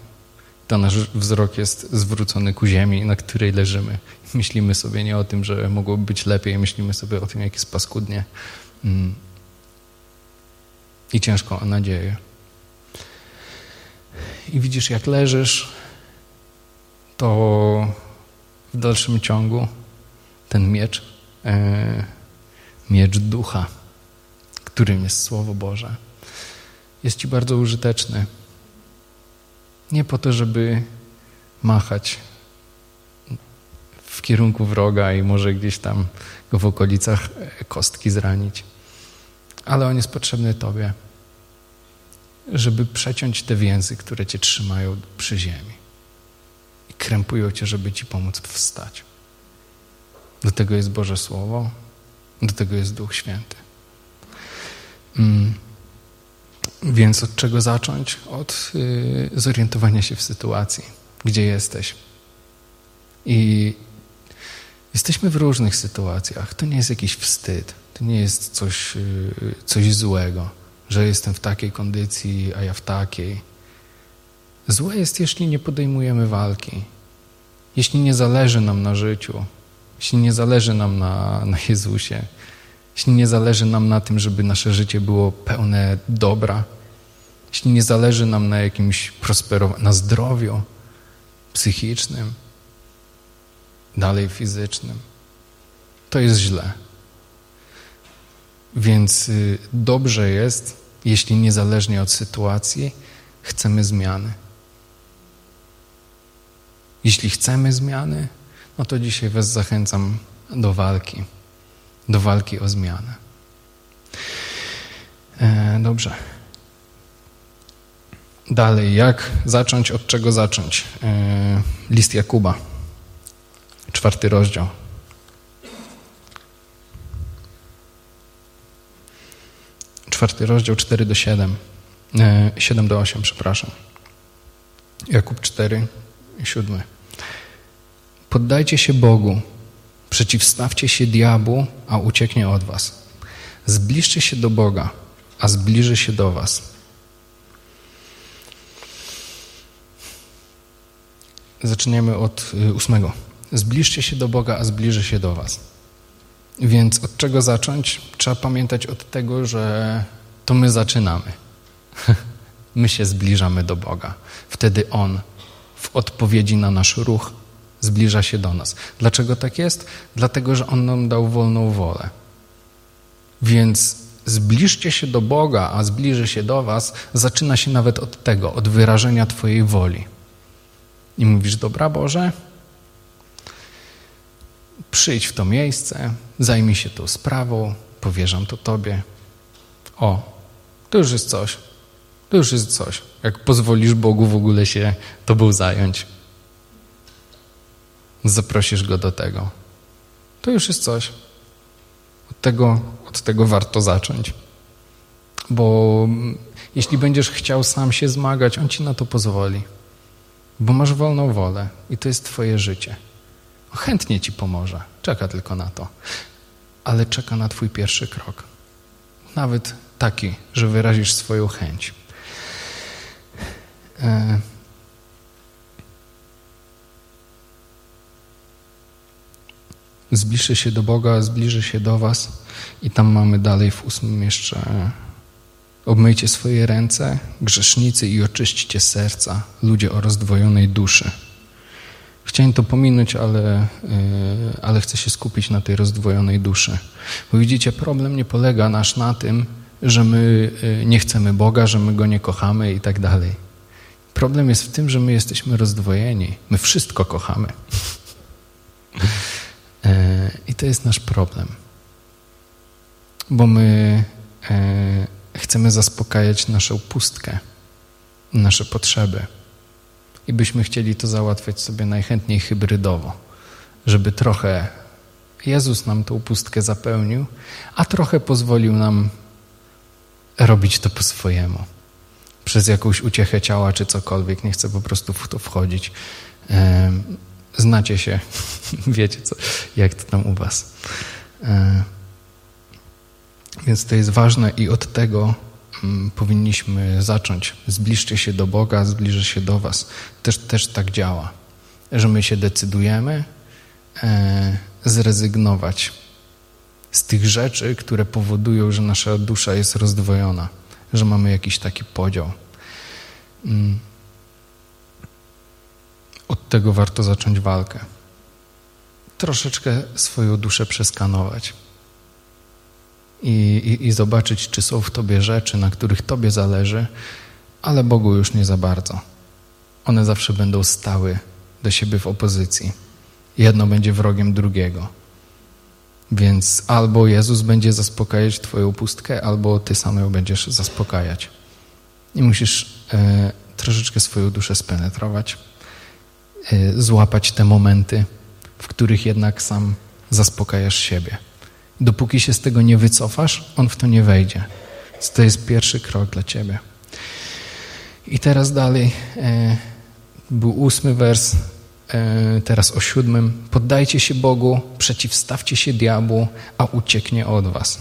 S1: To nasz wzrok jest zwrócony ku ziemi, na której leżymy. Myślimy sobie nie o tym, że mogłoby być lepiej, myślimy sobie o tym, jak jest paskudnie. Mm. I ciężko o nadzieję. I widzisz, jak leżysz, to w dalszym ciągu ten miecz, e, miecz ducha, którym jest Słowo Boże, jest Ci bardzo użyteczny. Nie po to, żeby machać w kierunku wroga i może gdzieś tam go w okolicach kostki zranić, ale on jest potrzebny Tobie, żeby przeciąć te więzy, które Cię trzymają przy ziemi krępują Cię, żeby Ci pomóc wstać. Do tego jest Boże Słowo, do tego jest Duch Święty. Mm. Więc od czego zacząć? Od y, zorientowania się w sytuacji, gdzie jesteś. I jesteśmy w różnych sytuacjach. To nie jest jakiś wstyd, to nie jest coś, y, coś złego, że jestem w takiej kondycji, a ja w takiej. Złe jest, jeśli nie podejmujemy walki, jeśli nie zależy nam na życiu, jeśli nie zależy nam na, na Jezusie, jeśli nie zależy nam na tym, żeby nasze życie było pełne dobra, jeśli nie zależy nam na jakimś prosperowaniu, na zdrowiu psychicznym, dalej fizycznym, to jest źle. Więc y, dobrze jest, jeśli niezależnie od sytuacji chcemy zmiany. Jeśli chcemy zmiany, no to dzisiaj Was zachęcam do walki do walki o zmianę. E, dobrze. Dalej, jak zacząć, od czego zacząć? E, list Jakuba, czwarty rozdział. Czwarty rozdział, 4 do 7. 7 e, do 8, przepraszam. Jakub 4, 7. Poddajcie się Bogu, Przeciwstawcie się diabłu, a ucieknie od was. Zbliżcie się do Boga, a zbliży się do was. Zaczniemy od y, ósmego. Zbliżcie się do Boga, a zbliży się do was. Więc od czego zacząć? Trzeba pamiętać od tego, że to my zaczynamy. <laughs> My się zbliżamy do Boga. Wtedy On w odpowiedzi na nasz ruch zbliża się do nas. Dlaczego tak jest? Dlatego, że On nam dał wolną wolę. Więc zbliżcie się do Boga, a zbliży się do Was, zaczyna się nawet od tego, od wyrażenia Twojej woli. I mówisz, dobra Boże, przyjdź w to miejsce, zajmij się tą sprawą, powierzam to Tobie. O, to już jest coś. To już jest coś. Jak pozwolisz Bogu w ogóle się Tobą zająć zaprosisz go do tego. To już jest coś. Od tego, od tego warto zacząć. Bo jeśli będziesz chciał sam się zmagać, on ci na to pozwoli. Bo masz wolną wolę i to jest twoje życie. Chętnie ci pomoże. Czeka tylko na to. Ale czeka na twój pierwszy krok. Nawet taki, że wyrazisz swoją chęć. E zbliży się do Boga, zbliży się do Was. I tam mamy dalej w ósmym jeszcze obmyjcie swoje ręce, grzesznicy i oczyśćcie serca, ludzie o rozdwojonej duszy. Chciałem to pominąć, ale, ale chcę się skupić na tej rozdwojonej duszy. Bo widzicie, problem nie polega nasz na tym, że my nie chcemy Boga, że my Go nie kochamy i tak dalej. Problem jest w tym, że my jesteśmy rozdwojeni. My wszystko kochamy. <laughs> E, I to jest nasz problem. Bo my e, chcemy zaspokajać naszą pustkę, nasze potrzeby. I byśmy chcieli to załatwiać sobie najchętniej hybrydowo, żeby trochę Jezus nam tą pustkę zapełnił, a trochę pozwolił nam robić to po swojemu przez jakąś uciechę ciała czy cokolwiek. Nie chcę po prostu w to wchodzić. Znacie się, <laughs> wiecie, co, jak to tam u Was. Więc to jest ważne i od tego mm, powinniśmy zacząć. Zbliżcie się do Boga, zbliżę się do Was. Też, też tak działa, że my się decydujemy e, zrezygnować z tych rzeczy, które powodują, że nasza dusza jest rozdwojona że mamy jakiś taki podział. Mm. Od tego warto zacząć walkę. Troszeczkę swoją duszę przeskanować i, i, i zobaczyć, czy są w tobie rzeczy, na których tobie zależy, ale Bogu już nie za bardzo. One zawsze będą stały do siebie w opozycji. Jedno będzie wrogiem drugiego. Więc albo Jezus będzie zaspokajać Twoją pustkę, albo Ty sam ją będziesz zaspokajać. I musisz e, troszeczkę swoją duszę spenetrować, e, złapać te momenty, w których jednak sam zaspokajasz siebie. Dopóki się z tego nie wycofasz, on w to nie wejdzie. Więc to jest pierwszy krok dla Ciebie. I teraz dalej e, był ósmy wers teraz o siódmym. Poddajcie się Bogu, przeciwstawcie się diabłu, a ucieknie od was.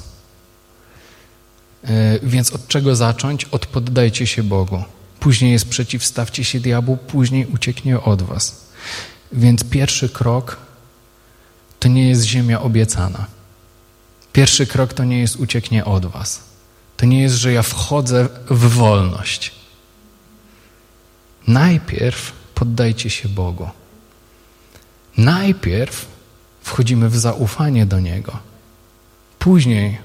S1: E, więc od czego zacząć? Od poddajcie się Bogu. Później jest przeciwstawcie się diabłu, później ucieknie od was. Więc pierwszy krok to nie jest ziemia obiecana. Pierwszy krok to nie jest ucieknie od was. To nie jest, że ja wchodzę w wolność. Najpierw poddajcie się Bogu. Najpierw wchodzimy w zaufanie do Niego. Później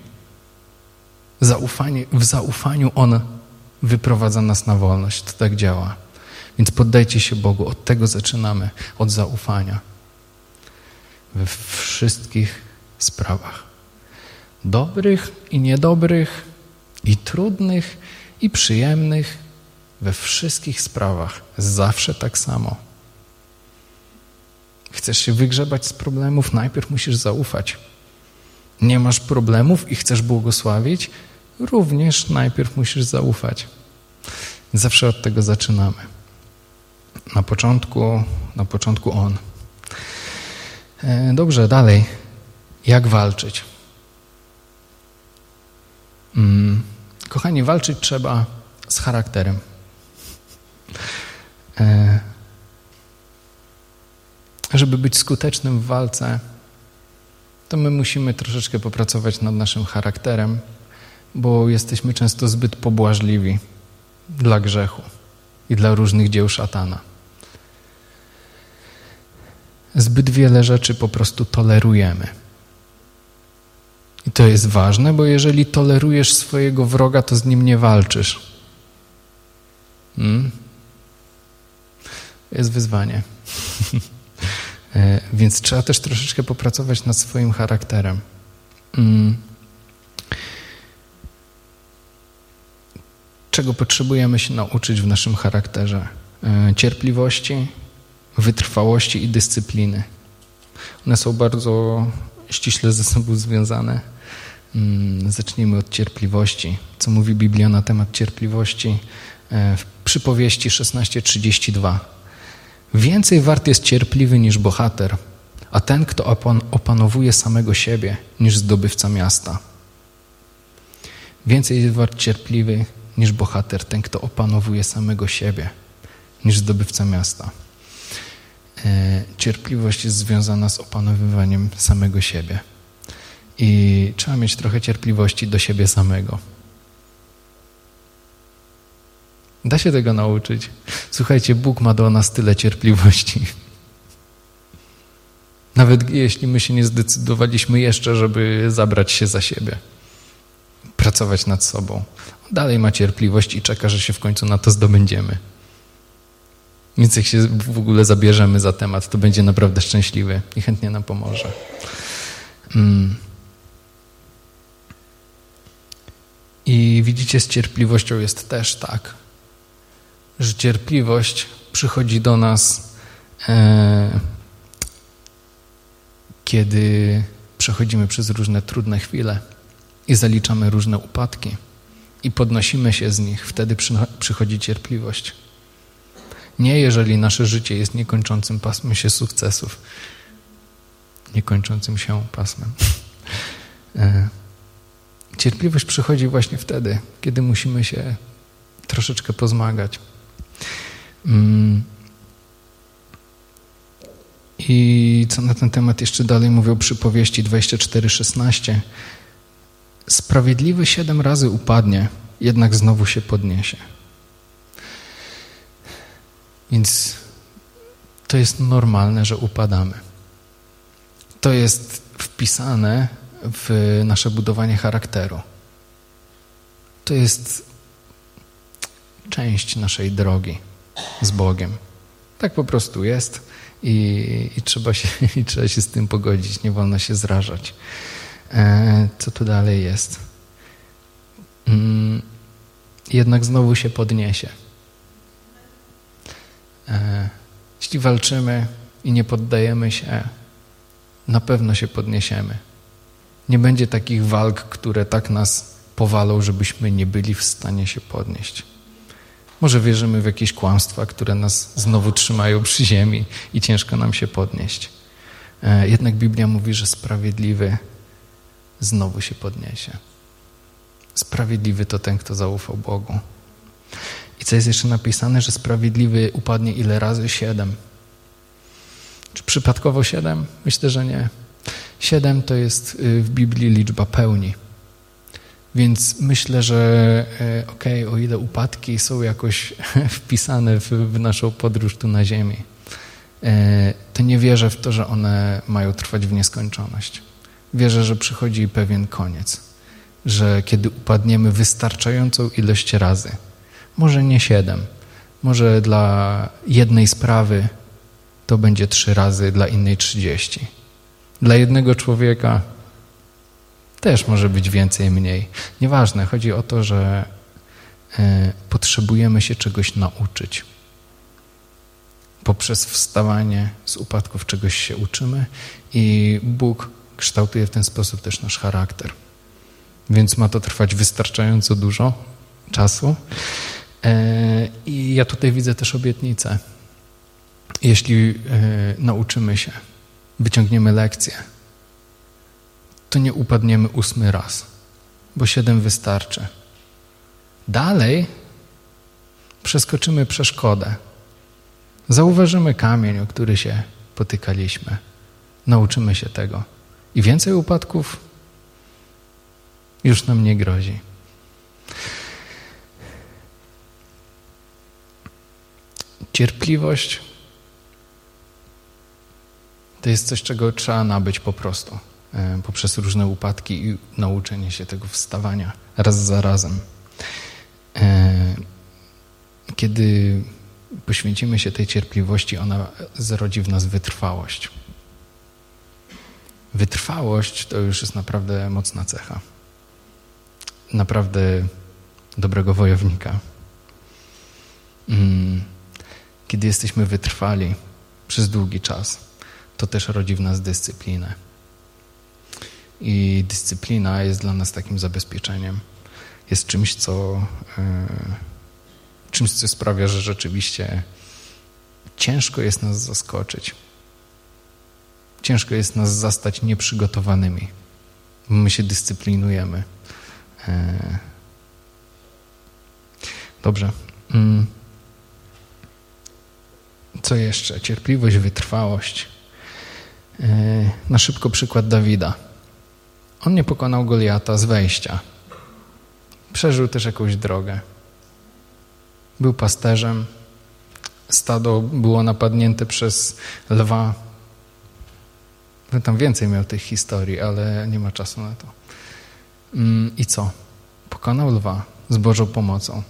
S1: zaufanie, w zaufaniu On wyprowadza nas na wolność. To tak działa. Więc poddajcie się Bogu. Od tego zaczynamy, od zaufania. We wszystkich sprawach. Dobrych i niedobrych, i trudnych, i przyjemnych, we wszystkich sprawach. Zawsze tak samo. Chcesz się wygrzebać z problemów, najpierw musisz zaufać. Nie masz problemów i chcesz błogosławić, również najpierw musisz zaufać. Zawsze od tego zaczynamy. Na początku, na początku On. E, dobrze, dalej. Jak walczyć? Hmm. Kochani, walczyć trzeba z charakterem. Żeby być skutecznym w walce, to my musimy troszeczkę popracować nad naszym charakterem, bo jesteśmy często zbyt pobłażliwi dla grzechu i dla różnych dzieł szatana. Zbyt wiele rzeczy po prostu tolerujemy. I to jest ważne, bo jeżeli tolerujesz swojego wroga, to z nim nie walczysz. Hmm? Jest wyzwanie. <laughs> E, więc trzeba też troszeczkę popracować nad swoim charakterem. Mm. Czego potrzebujemy się nauczyć w naszym charakterze? E, cierpliwości, wytrwałości i dyscypliny. One są bardzo ściśle ze sobą związane. Mm, zacznijmy od cierpliwości. Co mówi Biblia na temat cierpliwości? E, w przypowieści 16:32. Więcej wart jest cierpliwy niż bohater, a ten, kto opanowuje samego siebie, niż zdobywca miasta. Więcej jest wart cierpliwy niż bohater, ten, kto opanowuje samego siebie, niż zdobywca miasta. E, cierpliwość jest związana z opanowywaniem samego siebie. I trzeba mieć trochę cierpliwości do siebie samego. Da się tego nauczyć. Słuchajcie, Bóg ma do nas tyle cierpliwości. Nawet jeśli my się nie zdecydowaliśmy jeszcze, żeby zabrać się za siebie, pracować nad sobą. Dalej ma cierpliwość i czeka, że się w końcu na to zdobędziemy. Więc jak się w ogóle zabierzemy za temat, to będzie naprawdę szczęśliwy i chętnie nam pomoże. Mm. I widzicie, z cierpliwością jest też tak, że cierpliwość przychodzi do nas, e, kiedy przechodzimy przez różne trudne chwile i zaliczamy różne upadki i podnosimy się z nich, wtedy przychodzi cierpliwość. Nie jeżeli nasze życie jest niekończącym pasmem się sukcesów, niekończącym się pasmem. E, cierpliwość przychodzi właśnie wtedy, kiedy musimy się troszeczkę pozmagać. Mm. I co na ten temat jeszcze dalej mówią przypowieści 24:16. Sprawiedliwy siedem razy upadnie, jednak znowu się podniesie. Więc to jest normalne, że upadamy. To jest wpisane w nasze budowanie charakteru. To jest część naszej drogi z Bogiem. Tak po prostu jest i, i, trzeba, się, <laughs> i trzeba się z tym pogodzić, nie wolno się zrażać. E, co tu dalej jest? Mm, jednak znowu się podniesie. E, jeśli walczymy i nie poddajemy się, na pewno się podniesiemy. Nie będzie takich walk, które tak nas powalą, żebyśmy nie byli w stanie się podnieść. Może wierzymy w jakieś kłamstwa, które nas znowu trzymają przy ziemi i ciężko nam się podnieść. E, jednak Biblia mówi, że sprawiedliwy znowu się podniesie. Sprawiedliwy to ten, kto zaufał Bogu. I co jest jeszcze napisane, że sprawiedliwy upadnie ile razy? Siedem. Czy przypadkowo siedem? Myślę, że nie. Siedem to jest y, w Biblii liczba pełni. Więc myślę, że e, okej, okay, o ile upadki są jakoś <laughs> wpisane w, w naszą podróż tu na ziemi, e, to nie wierzę w to, że one mają trwać w nieskończoność. Wierzę, że przychodzi pewien koniec, że kiedy upadniemy wystarczającą ilość razy, może nie siedem, może dla jednej sprawy to będzie trzy razy, dla innej trzydzieści. Dla jednego człowieka też może być więcej, mniej. Nieważne, chodzi o to, że e, potrzebujemy się czegoś nauczyć. Poprzez wstawanie z upadków czegoś się uczymy i Bóg kształtuje w ten sposób też nasz charakter. Więc ma to trwać wystarczająco dużo czasu. E, I ja tutaj widzę też obietnicę. Jeśli e, nauczymy się, wyciągniemy lekcję, to nie upadniemy ósmy raz, bo siedem wystarczy. Dalej przeskoczymy przeszkodę. Zauważymy kamień, o który się potykaliśmy. Nauczymy się tego. I więcej upadków już nam nie grozi. Cierpliwość to jest coś, czego trzeba nabyć po prostu. E, poprzez różne upadki i nauczenie się tego wstawania raz za razem. E, kiedy poświęcimy się tej cierpliwości, ona zrodzi w nas wytrwałość. Wytrwałość to już jest naprawdę mocna cecha. Naprawdę dobrego wojownika. Mm, kiedy jesteśmy wytrwali przez długi czas, to też rodzi w nas dyscyplinę. I dyscyplina jest dla nas takim zabezpieczeniem. Jest czymś, co, e, czymś, co sprawia, że rzeczywiście ciężko jest nas zaskoczyć. Ciężko jest nas zastać nieprzygotowanymi. My się dyscyplinujemy. E, dobrze. Mm. Co jeszcze? Cierpliwość, wytrwałość. E, na szybko przykład Dawida. On nie pokonał Goliata z wejścia. Przeżył też jakąś drogę. Był pasterzem. Stado było napadnięte przez lwa. bym tam więcej miał tych historii, ale nie ma czasu na to. Mm, I co? Pokonał lwa z Bożą pomocą.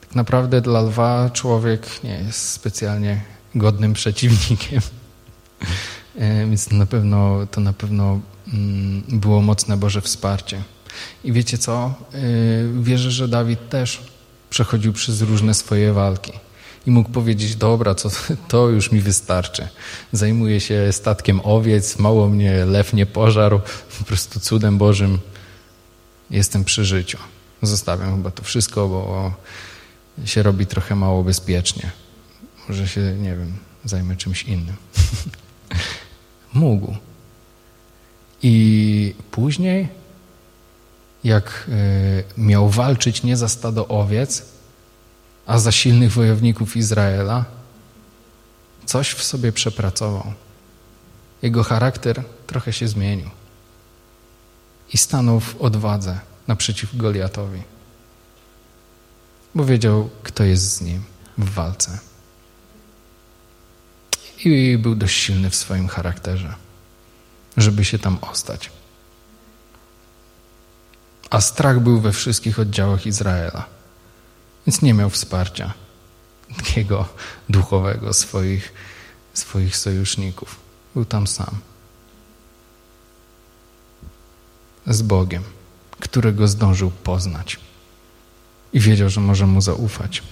S1: Tak naprawdę dla lwa człowiek nie jest specjalnie godnym przeciwnikiem. <laughs> E, więc na pewno, to na pewno było mocne Boże wsparcie. I wiecie co? E, wierzę, że Dawid też przechodził przez różne swoje walki i mógł powiedzieć, dobra, to, to już mi wystarczy. Zajmuję się statkiem owiec, mało mnie lew nie pożarł, po prostu cudem Bożym jestem przy życiu. Zostawiam chyba to wszystko, bo się robi trochę mało bezpiecznie. Może się, nie wiem, zajmę czymś innym. <laughs> Mógł. I później, jak e, miał walczyć nie za stado owiec, a za silnych wojowników Izraela, coś w sobie przepracował. Jego charakter trochę się zmienił i stanął w odwadze naprzeciw Goliatowi, bo wiedział, kto jest z nim w walce. I był dość silny w swoim charakterze, żeby się tam ostać. A strach był we wszystkich oddziałach Izraela. Więc nie miał wsparcia takiego duchowego swoich, swoich sojuszników. Był tam sam. Z Bogiem, którego zdążył poznać i wiedział, że może mu zaufać.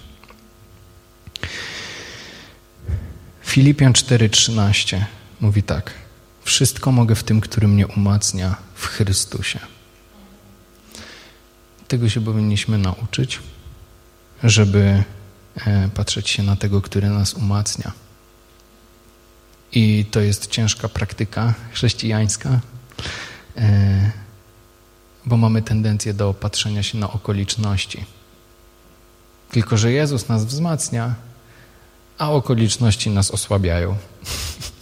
S1: Filipian 4:13 mówi tak: Wszystko mogę w tym, który mnie umacnia w Chrystusie. Tego się powinniśmy nauczyć żeby e, patrzeć się na tego, który nas umacnia. I to jest ciężka praktyka chrześcijańska, e, bo mamy tendencję do patrzenia się na okoliczności. Tylko, że Jezus nas wzmacnia, a okoliczności nas osłabiają. <laughs>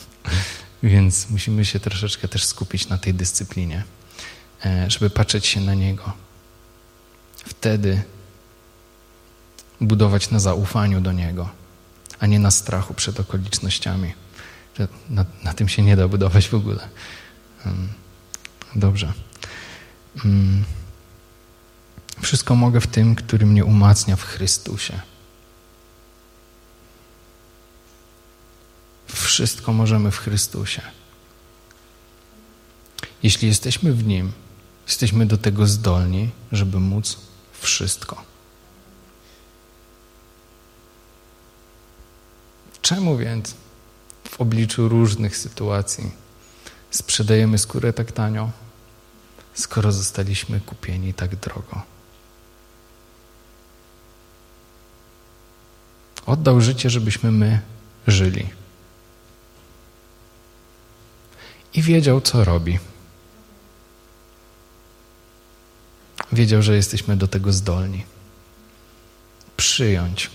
S1: Więc musimy się troszeczkę też skupić na tej dyscyplinie, e, żeby patrzeć się na Niego. Wtedy budować na zaufaniu do Niego, a nie na strachu przed okolicznościami. Na, na tym się nie da budować w ogóle. Dobrze. Wszystko mogę w tym, który mnie umacnia w Chrystusie. Wszystko możemy w Chrystusie. Jeśli jesteśmy w Nim, jesteśmy do tego zdolni, żeby móc wszystko. Czemu więc w obliczu różnych sytuacji sprzedajemy skórę tak tanio, skoro zostaliśmy kupieni tak drogo? Oddał życie, żebyśmy my żyli. I wiedział, co robi. Wiedział, że jesteśmy do tego zdolni. Przyjąć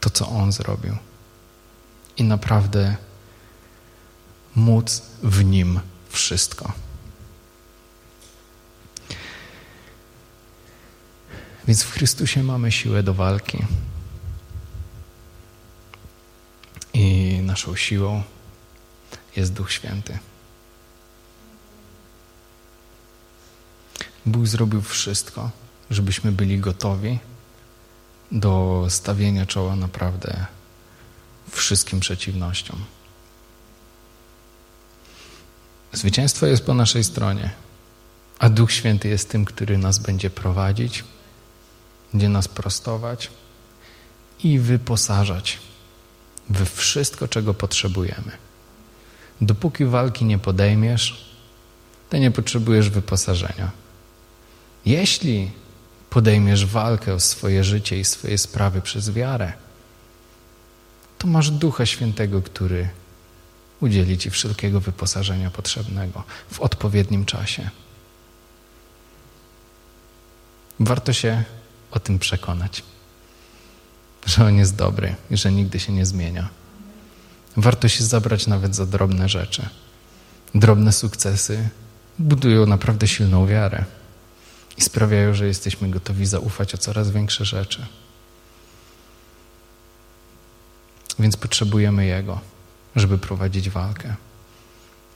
S1: to, co On zrobił i naprawdę móc w Nim wszystko. Więc w Chrystusie mamy siłę do walki. I naszą siłą jest Duch Święty. Bóg zrobił wszystko, żebyśmy byli gotowi do stawienia czoła naprawdę wszystkim przeciwnościom. Zwycięstwo jest po naszej stronie, a Duch Święty jest tym, który nas będzie prowadzić, będzie nas prostować i wyposażać we wszystko, czego potrzebujemy. Dopóki walki nie podejmiesz, to nie potrzebujesz wyposażenia. Jeśli podejmiesz walkę o swoje życie i swoje sprawy przez wiarę, to masz Ducha Świętego, który udzieli Ci wszelkiego wyposażenia potrzebnego w odpowiednim czasie. Warto się o tym przekonać, że On jest dobry i że nigdy się nie zmienia. Warto się zabrać nawet za drobne rzeczy. Drobne sukcesy budują naprawdę silną wiarę i sprawiają, że jesteśmy gotowi zaufać o coraz większe rzeczy. Więc potrzebujemy Jego, żeby prowadzić walkę.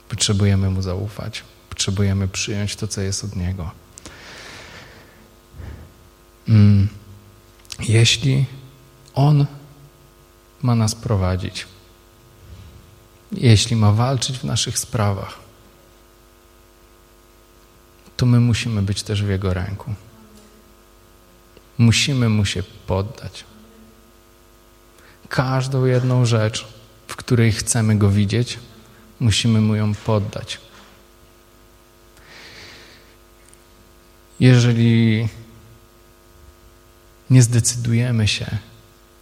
S1: Potrzebujemy Mu zaufać. Potrzebujemy przyjąć to, co jest od Niego. Mm. Jeśli On ma nas prowadzić, jeśli ma walczyć w naszych sprawach, to my musimy być też w Jego ręku. Musimy Mu się poddać. Każdą jedną rzecz, w której chcemy Go widzieć, musimy Mu ją poddać. Jeżeli nie zdecydujemy się,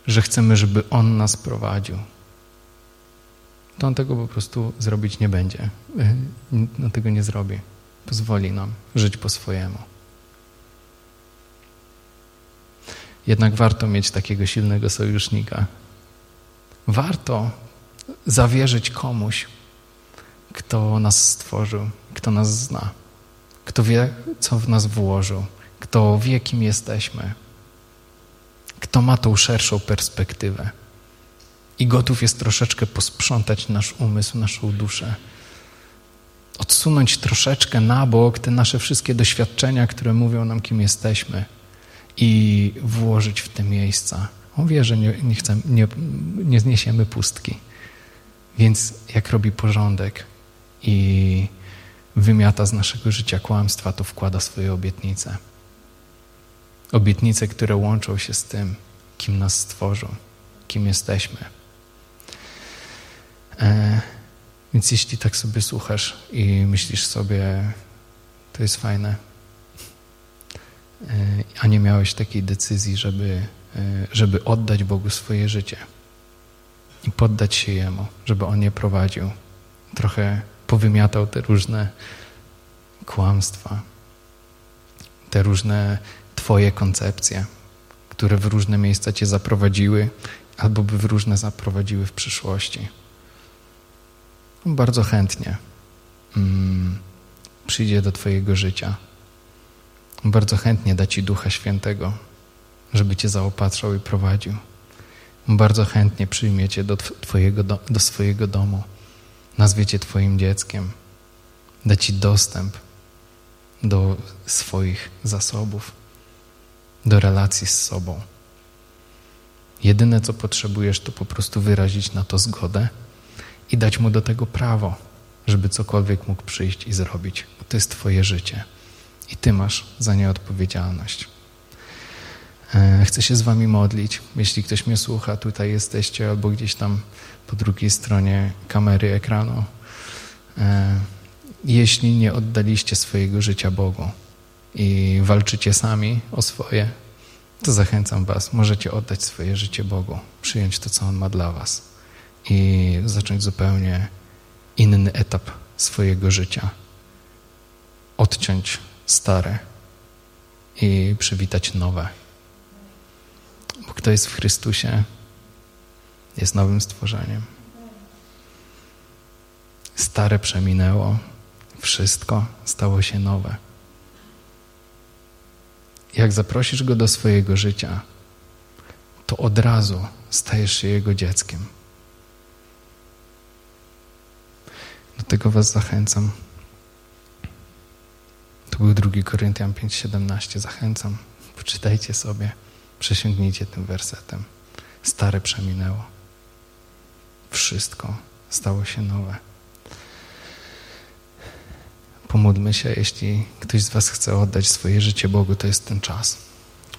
S1: że chcemy, żeby On nas prowadził, to On tego po prostu zrobić nie będzie. On tego nie zrobi. Pozwoli nam żyć po swojemu. Jednak warto mieć takiego silnego sojusznika. Warto zawierzyć komuś, kto nas stworzył, kto nas zna, kto wie, co w nas włożył, kto wie, kim jesteśmy, kto ma tą szerszą perspektywę i gotów jest troszeczkę posprzątać nasz umysł, naszą duszę. Odsunąć troszeczkę na bok te nasze wszystkie doświadczenia, które mówią nam, kim jesteśmy i włożyć w te miejsca. On wie, że nie, nie, nie, nie zniesiemy pustki. Więc jak robi porządek i wymiata z naszego życia kłamstwa, to wkłada swoje obietnice. Obietnice, które łączą się z tym, kim nas stworzył, kim jesteśmy. E, więc jeśli tak sobie słuchasz i myślisz sobie, to jest fajne, e, a nie miałeś takiej decyzji, żeby, e, żeby oddać Bogu swoje życie i poddać się Jemu, żeby On je prowadził, trochę powymiatał te różne kłamstwa, te różne Twoje koncepcje, które w różne miejsca Cię zaprowadziły albo by w różne zaprowadziły w przyszłości. Bardzo chętnie mm, przyjdzie do Twojego życia. Bardzo chętnie da Ci Ducha Świętego, żeby Cię zaopatrzał i prowadził. Bardzo chętnie przyjmie Cię do, twojego, do, do swojego domu, nazwie Cię Twoim dzieckiem, da Ci dostęp do swoich zasobów do relacji z sobą. Jedyne, co potrzebujesz, to po prostu wyrazić na to zgodę i dać mu do tego prawo, żeby cokolwiek mógł przyjść i zrobić. Bo to jest Twoje życie i Ty masz za nie odpowiedzialność. E, chcę się z Wami modlić. Jeśli ktoś mnie słucha, tutaj jesteście albo gdzieś tam po drugiej stronie kamery ekranu. E, jeśli nie oddaliście swojego życia Bogu, i walczycie sami o swoje, to zachęcam Was, możecie oddać swoje życie Bogu, przyjąć to, co On ma dla Was i zacząć zupełnie inny etap swojego życia. Odciąć stare i przywitać nowe. Bo kto jest w Chrystusie, jest nowym stworzeniem. Stare przeminęło, wszystko stało się nowe. Jak zaprosisz go do swojego życia, to od razu stajesz się jego dzieckiem. Do tego Was zachęcam. To był 2 Koryntian 5,17. Zachęcam. Poczytajcie sobie, przesiągnijcie tym wersetem. Stare przeminęło. Wszystko stało się nowe. Pomódlmy się, jeśli ktoś z Was chce oddać swoje życie Bogu, to jest ten czas.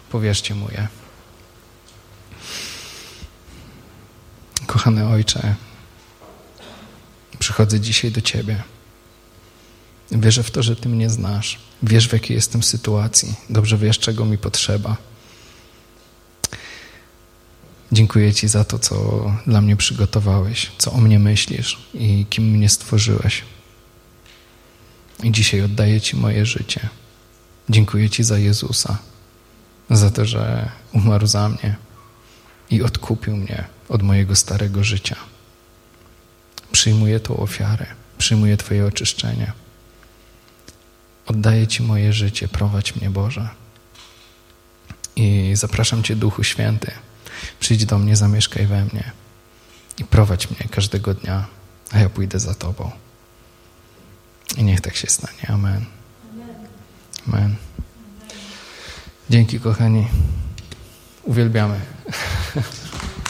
S1: Powierzcie Mu je. Kochany Ojcze, przychodzę dzisiaj do Ciebie. Wierzę w to, że Ty mnie znasz. Wiesz, w jakiej jestem sytuacji. Dobrze wiesz, czego mi potrzeba. Dziękuję Ci za to, co dla mnie przygotowałeś, co o mnie myślisz i kim mnie stworzyłeś. I dzisiaj oddaję Ci moje życie. Dziękuję Ci za Jezusa, za to, że umarł za mnie i odkupił mnie od mojego starego życia. Przyjmuję tą ofiarę, przyjmuję Twoje oczyszczenie. Oddaję Ci moje życie, prowadź mnie Boże. I zapraszam Cię, Duchu Święty, przyjdź do mnie, zamieszkaj we mnie i prowadź mnie każdego dnia, a ja pójdę za Tobą. I niech tak się stanie. Amen. Amen. Dzięki, kochani. Uwielbiamy. <laughs>